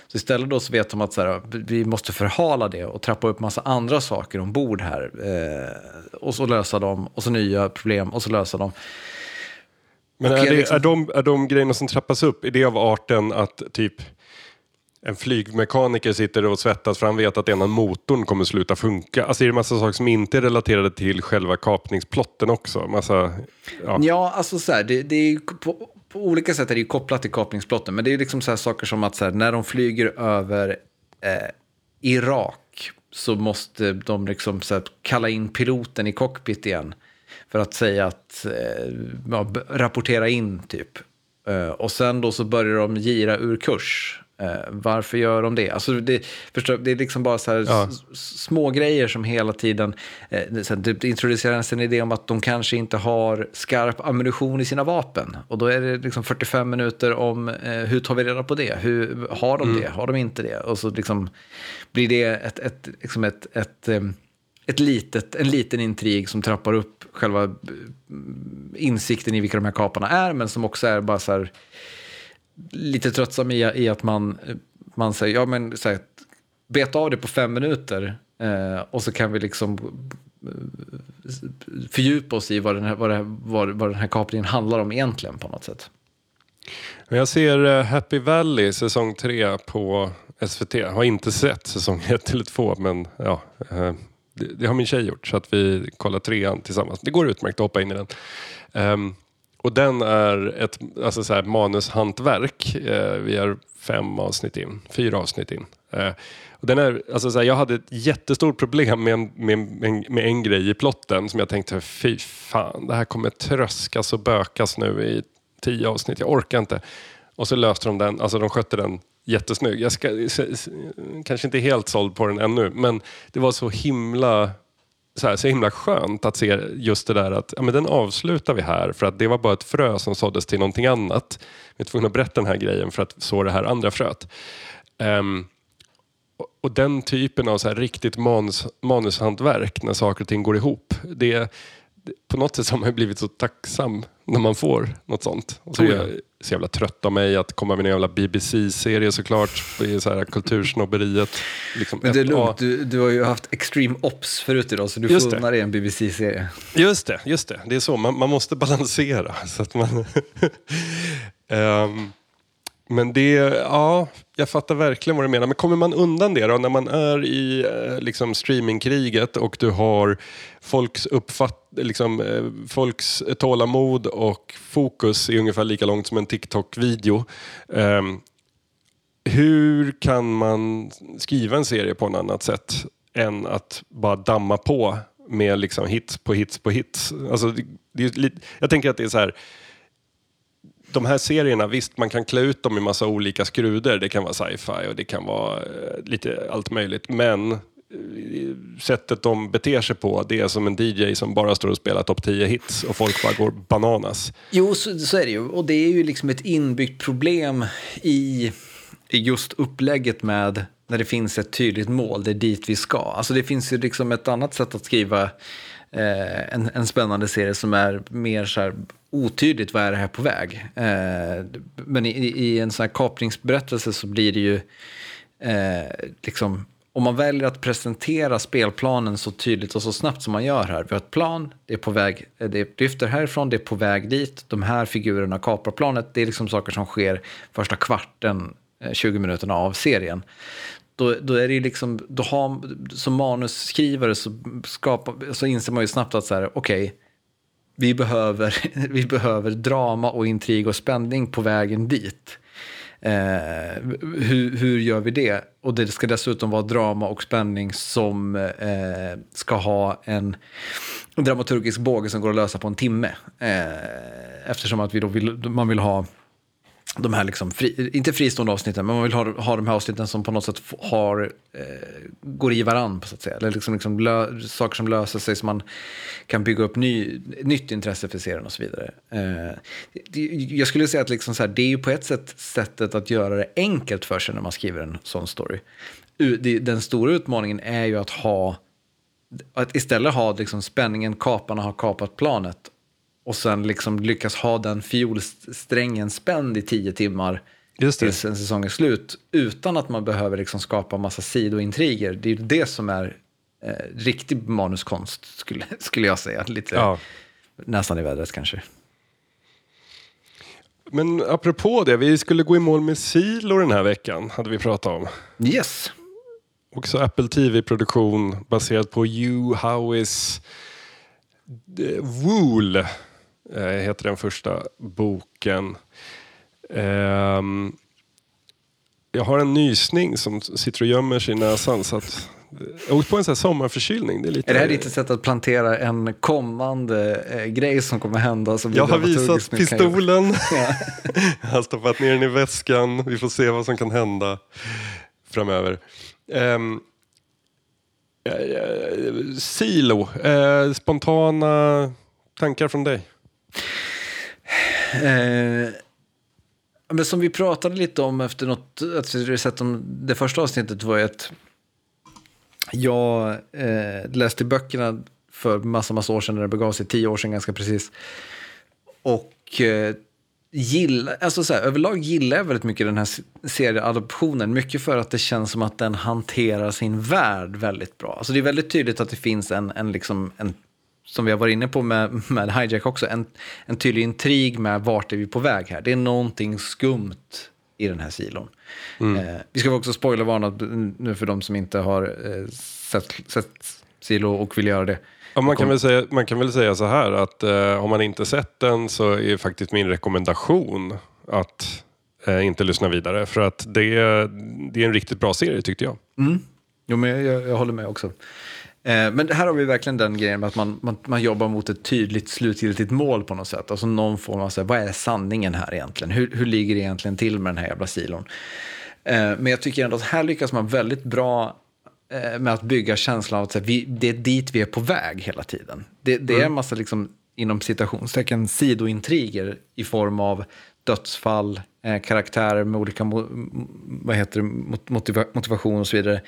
Så istället då så vet de att så här, vi måste förhala det och trappa upp massa andra saker ombord här. Eh, och så lösa dem, och så nya problem, och så lösa dem. Men är, det, liksom... är, de, är de grejerna som trappas upp, är det av arten att typ en flygmekaniker sitter och svettas för han vet att ena motorn kommer sluta funka. Alltså är det massa saker som inte är relaterade till själva kapningsplotten också? Massa, ja. ja, alltså så här, det, det är på, på, olika sätt är det kopplat till kapningsplotten. Men det är liksom så saker som att så här, när de flyger över eh, Irak så måste de liksom så här, kalla in piloten i cockpit igen. För att säga att, eh, rapportera in typ. Eh, och sen då så börjar de gira ur kurs. Uh, varför gör de det? Alltså det, förstår, det är liksom bara så här ja. små grejer som hela tiden... Uh, sen det introduceras en idé om att de kanske inte har skarp ammunition i sina vapen. Och då är det liksom 45 minuter om hur tar vi reda på det? Hur, har de mm. det? Har de inte det? Och så liksom blir det ett, ett, liksom ett, ett, ett ett litet, en liten intrig som trappar upp själva eh, insikten i vilka de här kaparna är, men som också är bara så här, lite tröttsam i, i att man, man säger, ja men så här, beta av det på fem minuter eh, och så kan vi liksom eh, fördjupa oss i vad den, här, vad, här, vad, vad den här kapningen handlar om egentligen på något sätt. Jag ser eh, Happy Valley säsong 3 på SVT. Jag har inte sett säsong 1 eller 2 men ja, eh, det, det, har min tjej gjort, så att vi kollar trean tillsammans. Det går utmärkt att hoppa in i den. Ehm, och den är ett alltså så här, manushantverk. Eh, vi är fem avsnitt in, fyra avsnitt in. Eh, och den är, alltså så här, jag hade ett jättestort problem med en, med, med, med en grej i plotten som jag tänkte, fy fan, det här kommer tröskas och bökas nu i tio avsnitt. Jag orkar inte. Och så löste de den, alltså de skötte den jättesnygg. Jag ska, kanske inte helt såld på den ännu, men det var så himla så, här, så himla skönt att se just det där att ja, men den avslutar vi här för att det var bara ett frö som såddes till någonting annat. Vi är tvungna att berätta den här grejen för att så det här andra fröet. Um, och den typen av så här riktigt manus, manushantverk när saker och ting går ihop. Det, på något sätt har man blivit så tacksam när man får något sånt. Och så är jag så jävla trött av mig att komma med en jävla BBC-serie såklart. Det är så här kultursnobberiet. Liksom Men det är lugnt, du, du har ju haft Extreme Ops förut idag så du just får unna dig en BBC-serie. Just det, just det. Det är så, man, man måste balansera. Så att man um, Men det, ja, jag fattar verkligen vad du menar. Men kommer man undan det då, när man är i eh, liksom, streamingkriget och du har folks uppfatt, liksom, eh, folks tålamod och fokus är ungefär lika långt som en TikTok-video. Um, hur kan man skriva en serie på något annat sätt än att bara damma på med liksom hits på hits på hits. Alltså, det, det är lite, jag tänker att det är så här, de här serierna, visst man kan klä ut dem i massa olika skruder. Det kan vara sci-fi och det kan vara eh, lite allt möjligt. Men eh, sättet de beter sig på, det är som en DJ som bara står och spelar topp 10 hits och folk bara går bananas. Jo, så, så är det ju. Och det är ju liksom ett inbyggt problem i just upplägget med när det finns ett tydligt mål, det är dit vi ska. Alltså det finns ju liksom ett annat sätt att skriva eh, en, en spännande serie som är mer så här otydligt, vad är det här på väg? Eh, men i, i, en sån här kapningsberättelse så blir det ju eh, liksom om man väljer att presentera spelplanen så tydligt och så snabbt som man gör här. Vi har ett plan, det är på väg, eh, det lyfter härifrån, det är på väg dit. De här figurerna kapar planet. Det är liksom saker som sker första kvarten, eh, 20 minuterna av serien då, då är det liksom, då har, som manusskrivare så, skapar, så inser man ju snabbt att så här, okej, okay, vi, behöver, vi behöver drama och intrig och spänning på vägen dit. Eh, hur, hur gör vi det? Och det ska dessutom vara drama och spänning som eh, ska ha en dramaturgisk båge som går att lösa på en timme. Eh, eftersom att vi då vill, man vill ha de här, liksom fri, inte fristående avsnitten, men man vill ha, ha de här avsnitten som på något sätt har, eh, går i varandra, så att säga. Eller liksom, liksom lö, saker som löser sig, så man kan bygga upp ny, nytt intresse för serien och så vidare. Eh, jag skulle säga att liksom så här, det är ju på ett sätt sättet att göra det enkelt för sig när man skriver en sån story. Den stora utmaningen är ju att ha att istället ha liksom spänningen, kaparna har kapat planet och sen liksom lyckas ha den fiolsträngen spänd i tio timmar Just tills en säsong är slut utan att man behöver liksom skapa massa sidointriger. Det är ju det som är eh, riktig manuskonst skulle, skulle jag säga. Lite ja. nästan i vädret kanske. Men apropå det, vi skulle gå i mål med Silo den här veckan, hade vi pratat om. Yes. Också Apple TV-produktion baserad på Hugh eh, Wool eh, heter den första boken. Eh, jag har en nysning som sitter och gömmer sig i näsan. Så att, jag åkte på en sån här sommarförkylning. Det är, lite... är det här ditt sätt att plantera en kommande eh, grej som kommer hända? Som jag har visat pistolen. jag har stoppat ner den i väskan. Vi får se vad som kan hända framöver. Um, Silo, eh, spontana tankar från dig? Eh, men som vi pratade lite om efter något, att vi sett om det första avsnittet var ju att jag eh, läste böckerna för massa, massa år sedan när det begav sig, tio år sedan ganska precis. Och eh, gilla, alltså så här, överlag gillar jag väldigt mycket den här serieadoptionen. Mycket för att det känns som att den hanterar sin värld väldigt bra. Alltså det är väldigt tydligt att det finns en, en, liksom, en som vi har varit inne på med, med Hijack också, en, en tydlig intrig med vart är vi på väg här. Det är någonting skumt i den här silon. Mm. Eh, vi ska också spoilervarna nu för de som inte har eh, sett, sett Silo och vill göra det. Ja, man, kan väl säga, man kan väl säga så här att eh, om man inte sett den så är faktiskt min rekommendation att eh, inte lyssna vidare. För att det, det är en riktigt bra serie tyckte jag. Mm. Jo, men jag, jag, jag håller med också. Eh, men här har vi verkligen den grejen med att man, man, man jobbar mot ett tydligt slutgiltigt mål på något sätt. Alltså någon form av, så här, vad är sanningen här egentligen? Hur, hur ligger det egentligen till med den här jävla silon? Eh, men jag tycker ändå att här lyckas man väldigt bra eh, med att bygga känslan av att vi, det är dit vi är på väg hela tiden. Det, det är en massa, liksom, inom citationstecken, sidointriger i form av dödsfall, karaktärer med olika vad heter det, motiva, motivation och så vidare.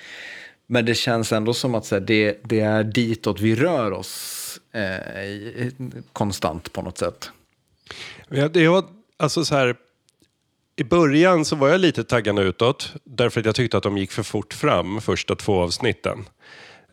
Men det känns ändå som att så här, det, det är ditåt vi rör oss eh, konstant på något sätt. Ja, det var, alltså så här, I början så var jag lite taggande utåt därför att jag tyckte att de gick för fort fram första två avsnitten.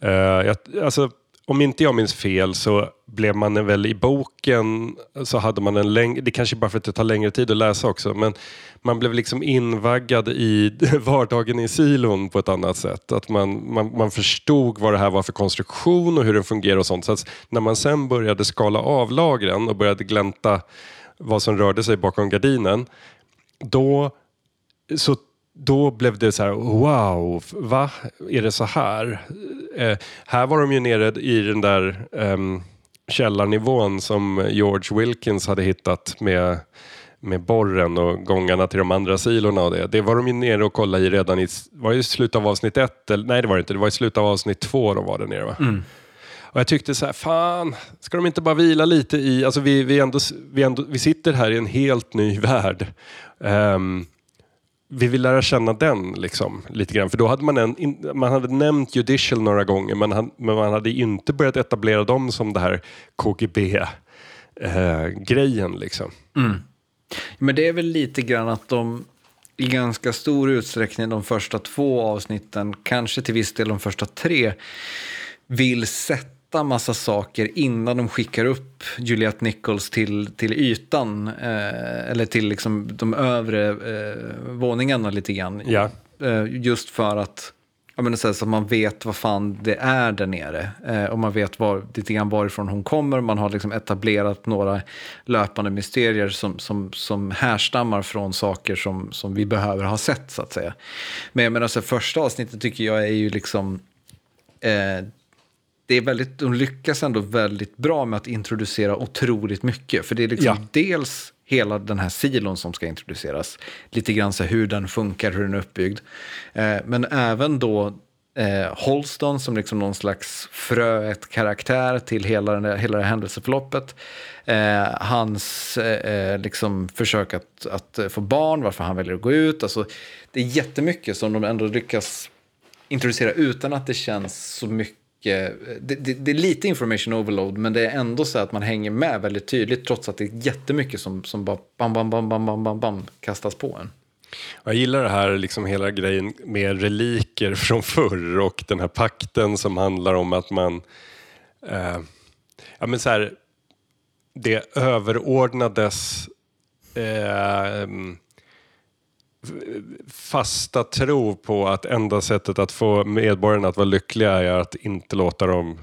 Uh, jag, alltså, om inte jag minns fel så blev man väl i boken så hade man en längre, det kanske bara för att det tar längre tid att läsa också, men man blev liksom invaggad i vardagen i silon på ett annat sätt. Att man, man, man förstod vad det här var för konstruktion och hur den fungerar och sånt. Så att när man sen började skala av lagren och började glänta vad som rörde sig bakom gardinen, då så då blev det så här, wow, va? Är det så här? Eh, här var de ju nere i den där um, källarnivån som George Wilkins hade hittat med, med borren och gångarna till de andra silorna och det. Det var de ju nere och kollade i redan i, var i slutet av avsnitt ett, eller, nej det var det inte, det var i slutet av avsnitt två de var där nere va? Mm. Och jag tyckte så här, fan, ska de inte bara vila lite i, alltså vi, vi, ändå, vi, ändå, vi sitter här i en helt ny värld. Um, vi vill lära känna den liksom, lite grann. För då hade man, en, man hade nämnt Judicial några gånger men, han, men man hade inte börjat etablera dem som det här KGB-grejen. Eh, liksom. Mm. Men det är väl lite grann att de i ganska stor utsträckning de första två avsnitten, kanske till viss del de första tre, vill sätta veta massa saker innan de skickar upp Juliette Nichols till, till ytan. Eh, eller till liksom de övre eh, våningarna lite grann. Ja. Eh, just för att jag menar, så, att man vet vad fan det är där nere. Eh, och man vet var, lite grann varifrån hon kommer. Man har liksom etablerat några löpande mysterier som, som, som härstammar från saker som, som vi behöver ha sett så att säga. Men jag menar, så, första avsnittet tycker jag är ju liksom eh, det är väldigt, de lyckas ändå väldigt bra med att introducera otroligt mycket. För det är liksom ja. dels hela den här silon som ska introduceras. Lite grann så hur den funkar, hur den är uppbyggd. Eh, men även då eh, Holston som liksom någon slags fröet karaktär till hela, den, hela det här händelseförloppet. Eh, hans eh, eh, liksom försök att, att få barn, varför han väljer att gå ut. Alltså, det är jättemycket som de ändå lyckas introducera utan att det känns så mycket det, det, det, är lite information overload, men det är ändå så att man hänger med väldigt tydligt trots att det är jättemycket som, som bara bam, bam, bam, bam, bam, bam, bam kastas på en. Jag gillar det här, liksom hela grejen med reliker från förr och den här pakten som handlar om att man... Eh, ja, men så här, det överordnades... Eh, fasta tro på att enda sättet att få medborgarna att vara lyckliga är att inte låta dem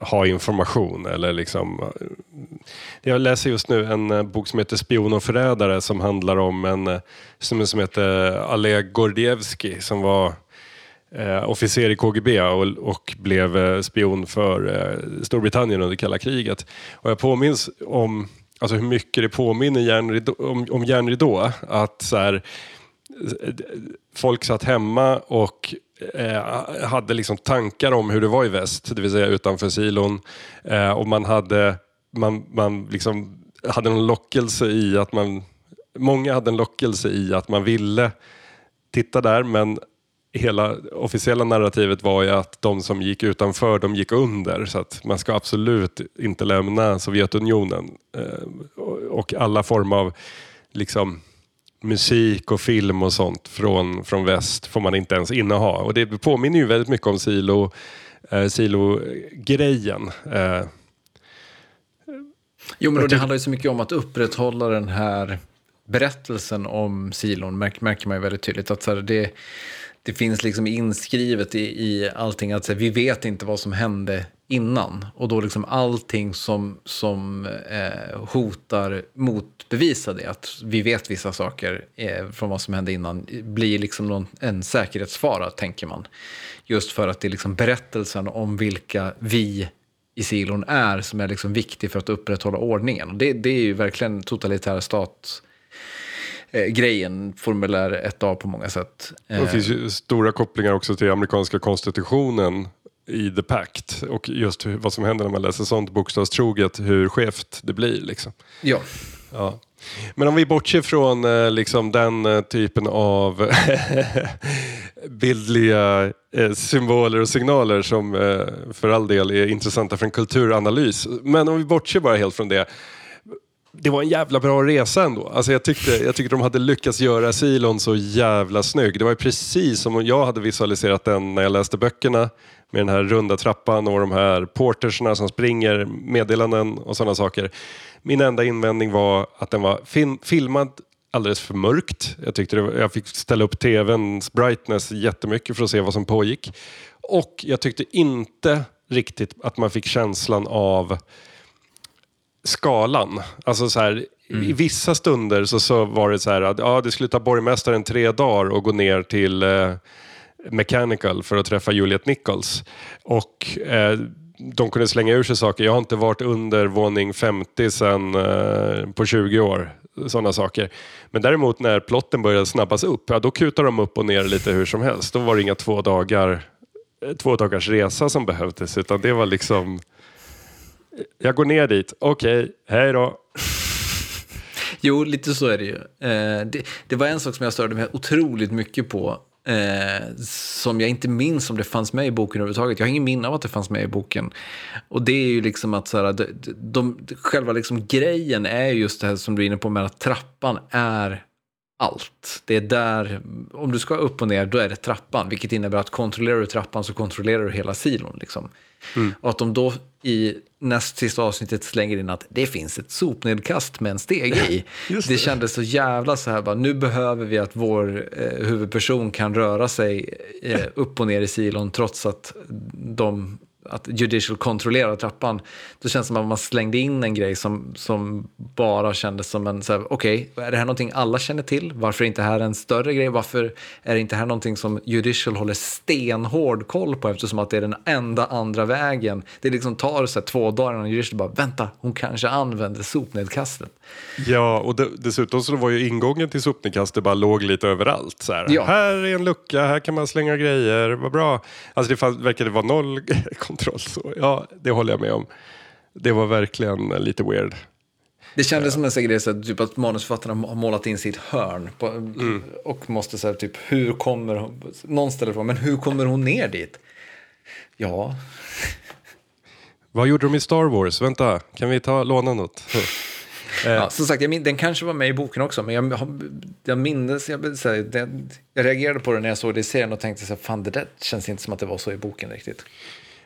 ha information. Eller liksom, eh, jag läser just nu en eh, bok som heter Spion och förrädare som handlar om en eh, som, som heter Oleg Gordievsky som var eh, officer i KGB och, och blev eh, spion för eh, Storbritannien under kalla kriget. Och jag påminns om alltså hur mycket det påminner järnridå, om, om järnridå. Att så här, folk satt hemma och eh, hade liksom tankar om hur det var i väst, det vill säga utanför silon. Eh, och man hade, man, man liksom hade en lockelse i att man, många hade en lockelse i att man ville titta där, men hela officiella narrativet var ju att de som gick utanför, de gick under. Så att man ska absolut inte lämna Sovjetunionen. Eh, och alla former av liksom musik och film och sånt från, från väst får man inte ens inneha. Och det påminner ju väldigt mycket om silo, eh, silo-grejen. Eh. Jo, men det handlar ju så mycket om att upprätthålla den här berättelsen om silon, märker man ju väldigt tydligt. att så här, det, det finns liksom inskrivet i, i allting att här, vi vet inte vad som hände innan. Och då liksom allting som, som eh, hotar motbevisa det, att vi vet vissa saker eh, från vad som hände innan, blir liksom någon, en säkerhetsfara, tänker man. Just för att det är liksom berättelsen om vilka vi i silon är som är liksom viktig för att upprätthålla ordningen. Det, det är ju verkligen totalitär stat eh, grejen, formulär 1A på många sätt. Det finns ju stora kopplingar också till amerikanska konstitutionen i The Pact och just hur, vad som händer när man läser sånt bokstavstroget, hur skevt det blir. Liksom. Ja. ja. Men om vi bortser från eh, liksom, den eh, typen av bildliga eh, symboler och signaler som eh, för all del är intressanta för en kulturanalys. Men om vi bortser bara helt från det det var en jävla bra resa ändå. Alltså jag, tyckte, jag tyckte de hade lyckats göra silon så jävla snygg. Det var precis som jag hade visualiserat den när jag läste böckerna. Med den här runda trappan och de här portersna som springer, meddelanden och sådana saker. Min enda invändning var att den var fin filmad alldeles för mörkt. Jag, tyckte var, jag fick ställa upp tvns brightness jättemycket för att se vad som pågick. Och jag tyckte inte riktigt att man fick känslan av skalan. Alltså så här, i vissa stunder så, så var det så här att ja, det skulle ta borgmästaren tre dagar och gå ner till eh, Mechanical för att träffa Juliet Nichols. Och eh, de kunde slänga ur sig saker. Jag har inte varit under våning 50 sedan eh, på 20 år. Sådana saker. Men däremot när plotten började snabbas upp, ja, då kutar de upp och ner lite hur som helst. Då var det inga två dagar eh, två dagars resa som behövdes, utan det var liksom... Jag går ner dit, okej, okay, hej då. Jo, lite så är det ju. Eh, det, det, var en sak som jag störde mig otroligt mycket på, eh, som jag inte minns om det fanns med i boken överhuvudtaget. Jag har ingen minne av att det fanns med i boken. Och det är ju liksom att så här, de, de, själva liksom grejen är just det här som du är inne på med att trappan är allt. Det är där, om du ska upp och ner, då är det trappan. Vilket innebär att kontrollerar du trappan så kontrollerar du hela silon. Liksom. Mm. Och att de då i näst sista avsnittet slänger in att det finns ett sopnedkast med en steg i. det. det kändes så jävla så här, bara, nu behöver vi att vår eh, huvudperson kan röra sig eh, upp och ner i silon trots att de att Judicial kontrollerar trappan. Då känns det som att man slängde in en grej som, som bara kändes som en, okej, okay, är det här någonting alla känner till? Varför är inte här en större grej? Varför är det inte här någonting som Judicial håller stenhård koll på eftersom att det är den enda andra vägen? Det liksom tar så här, två dagar innan Judicial bara, vänta, hon kanske använder sopnedkastet. Ja, och de, dessutom så var ju ingången till sopnedkastet bara låg lite överallt. Så här. Ja. här är en lucka, här kan man slänga grejer, vad bra. Alltså det verkade vara noll kontroll. Så, ja, det håller jag med om. Det var verkligen lite weird. Det kändes som en sån grej, så typ att manusförfattarna har målat in sitt hörn. På, mm. Och måste säga typ, hur kommer hon... Någon ställer frågan, men hur kommer hon ner dit? Ja... Vad gjorde de i Star Wars? Vänta, kan vi ta, låna något? Ja, som sagt, jag den kanske var med i boken också, men jag, jag minns, jag, så här, jag reagerade på det när jag såg det i serien och tänkte så här, fan det där känns inte som att det var så i boken riktigt.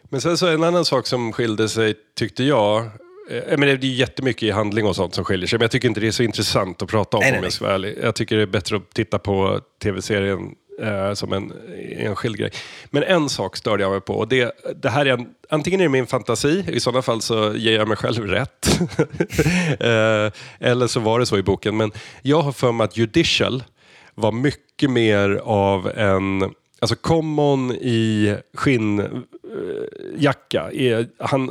Men sen så en annan sak som skilde sig, tyckte jag, eh, men det är jättemycket i handling och sånt som skiljer sig, men jag tycker inte det är så intressant att prata om nej, om jag ska vara ärlig. Jag tycker det är bättre att titta på tv-serien eh, som en enskild grej. Men en sak störde jag mig på. Och det, det här är en, antingen är det min fantasi, i sådana fall så ger jag mig själv rätt. eh, eller så var det så i boken. Men jag har för mig att Judicial var mycket mer av en Alltså Common i skinnjacka, är, han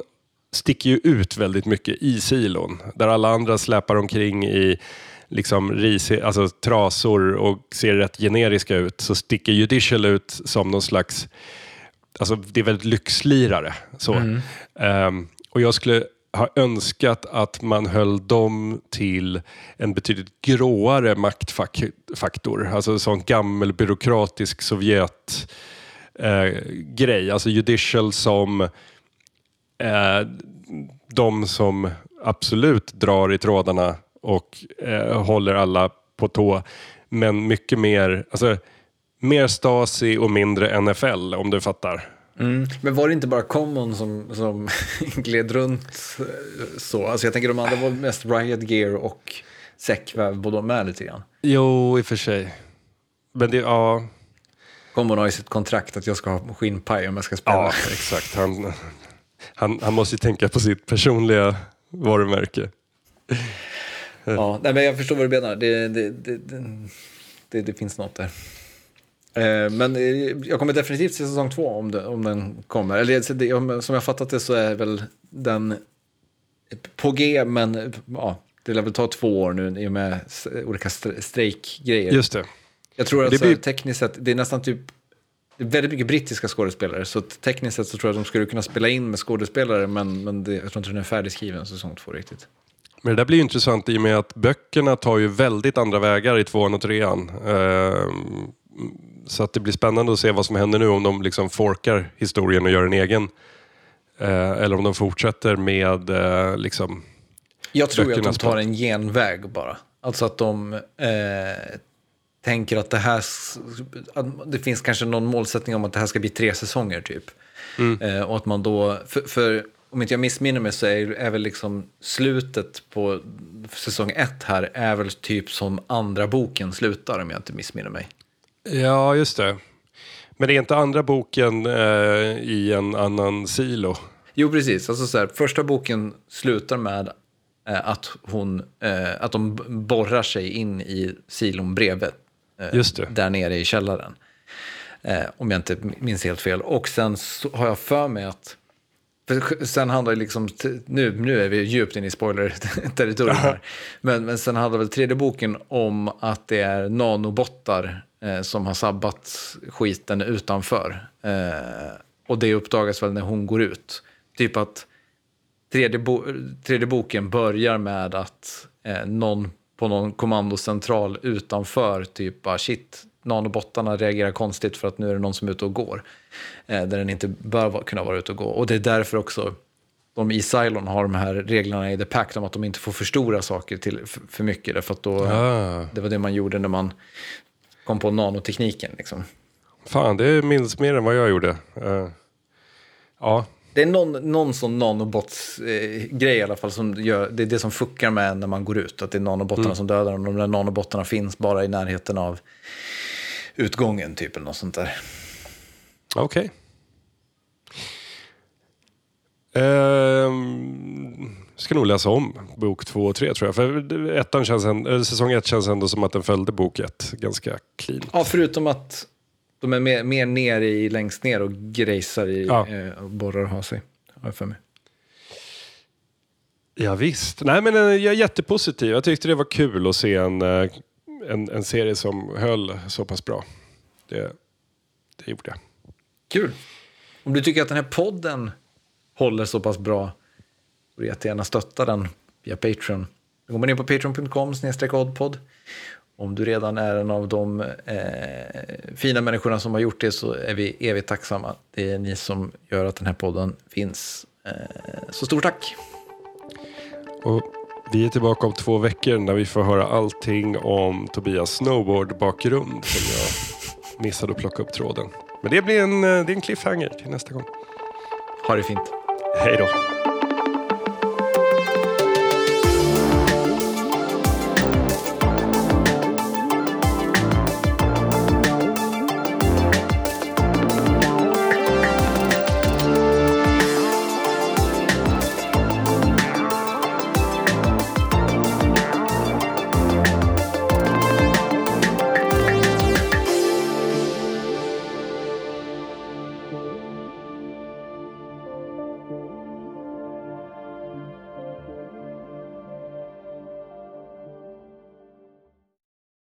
sticker ju ut väldigt mycket i silon. Där alla andra släpar omkring i liksom ris, alltså trasor och ser rätt generiska ut så sticker Judicial ut som någon slags, alltså det är väldigt lyxlirare. Så. Mm. Um, och jag skulle har önskat att man höll dem till en betydligt gråare maktfaktor. Alltså en sån gammal byråkratisk Sovjet eh, grej. Alltså judicial som eh, de som absolut drar i trådarna och eh, håller alla på tå. Men mycket mer, alltså, mer Stasi och mindre NFL om du fattar. Mm. Men var det inte bara Common som, som gled runt så? Alltså jag tänker de andra var mest Riot Gear och Säckväv, både med lite grann. Jo, i och för sig. Men det, ja. Common har ju sitt kontrakt att jag ska ha skinnpaj om jag ska spela. Ja, exakt. Han, han, han måste ju tänka på sitt personliga varumärke. Ja, nej, men jag förstår vad du menar. Det, det, det, det, det finns något där. Eh, men eh, jag kommer definitivt se säsong två om, det, om den kommer. Eller som jag fattat det så är väl den på G, men ja, det lär väl ta två år nu i och med olika strejkgrejer. Just det. Jag tror att det blir... tekniskt sett, det är nästan typ väldigt mycket brittiska skådespelare, så tekniskt sett så tror jag att de skulle kunna spela in med skådespelare, men, men det, jag tror inte den är färdigskriven säsong två riktigt. Men det där blir ju intressant i och med att böckerna tar ju väldigt andra vägar i tvåan och trean. Uh, så att det blir spännande att se vad som händer nu om de liksom forkar historien och gör en egen. Eh, eller om de fortsätter med eh, liksom, Jag tror att de tar en genväg bara. Alltså att de eh, tänker att det här, att det finns kanske någon målsättning om att det här ska bli tre säsonger typ. Mm. Eh, och att man då, för, för, om inte jag missminner mig så är, är väl liksom slutet på säsong ett här är väl typ som andra boken slutar om jag inte missminner mig. Ja, just det. Men det är inte andra boken eh, i en annan silo? Jo, precis. Alltså så här, första boken slutar med eh, att, hon, eh, att de borrar sig in i silon bredvid. eh. Där nere i källaren. Eh, om jag inte minns helt fel. Och sen har jag för mig att sen handlar det liksom, nu, nu är vi djupt inne i spoiler-territorium här. Men, men sen handlar väl tredje boken om att det är nanobottar eh, som har sabbat skiten utanför. Eh, och det uppdagas väl när hon går ut. Typ att tredje, bo, tredje boken börjar med att eh, någon på någon kommandocentral utanför typ bara shit, nanobottarna reagerar konstigt för att nu är det någon som är ute och går. Eh, där den inte bör vara, kunna vara ute och gå. Och det är därför också de i Cylon har de här reglerna i The Pact om att de inte får förstora saker till för, för mycket. Därför att då, Ah. Det var det man gjorde när man kom på nanotekniken. Liksom. Fan, det minns mer än vad jag gjorde. Eh, ja, Det är någon, någon sån nanobots-grej i alla fall. Som gör, det är det som fuckar med när man går ut. Att det är nanobottarna som dödar dem. De där nanobottarna finns bara i närheten av utgången typ. Eller något sånt där. okej. Ehm, ska nog läsa om bok två och tre tror jag. För ettan känns en, säsong ett känns ändå som att den följde bok ett ganska clean. Ja, förutom att de är mer, mer ner i, längst ner och grejsar i Ja. eh, och borrar och har sig. Har jag för mig. Ja, visst. Nej, men eh, jag är jättepositiv. Jag tyckte det var kul att se en, eh, en, en serie som höll så pass bra. Det, det gjorde jag. Kul. Om du tycker att den här podden håller så pass bra, får jättegärna stötta den via Patreon. Då går man in på patreon.com oddpod. Om du redan är en av de eh, fina människorna som har gjort det så är vi evigt tacksamma. Det är ni som gör att den här podden finns. Eh, så stort tack! Och vi är tillbaka om två veckor när vi får höra allting om Tobias snowboard-bakgrund som jag missade att plocka upp tråden. Men det blir en, eh, det är en cliffhanger till nästa gång. Ha det fint! Hej då!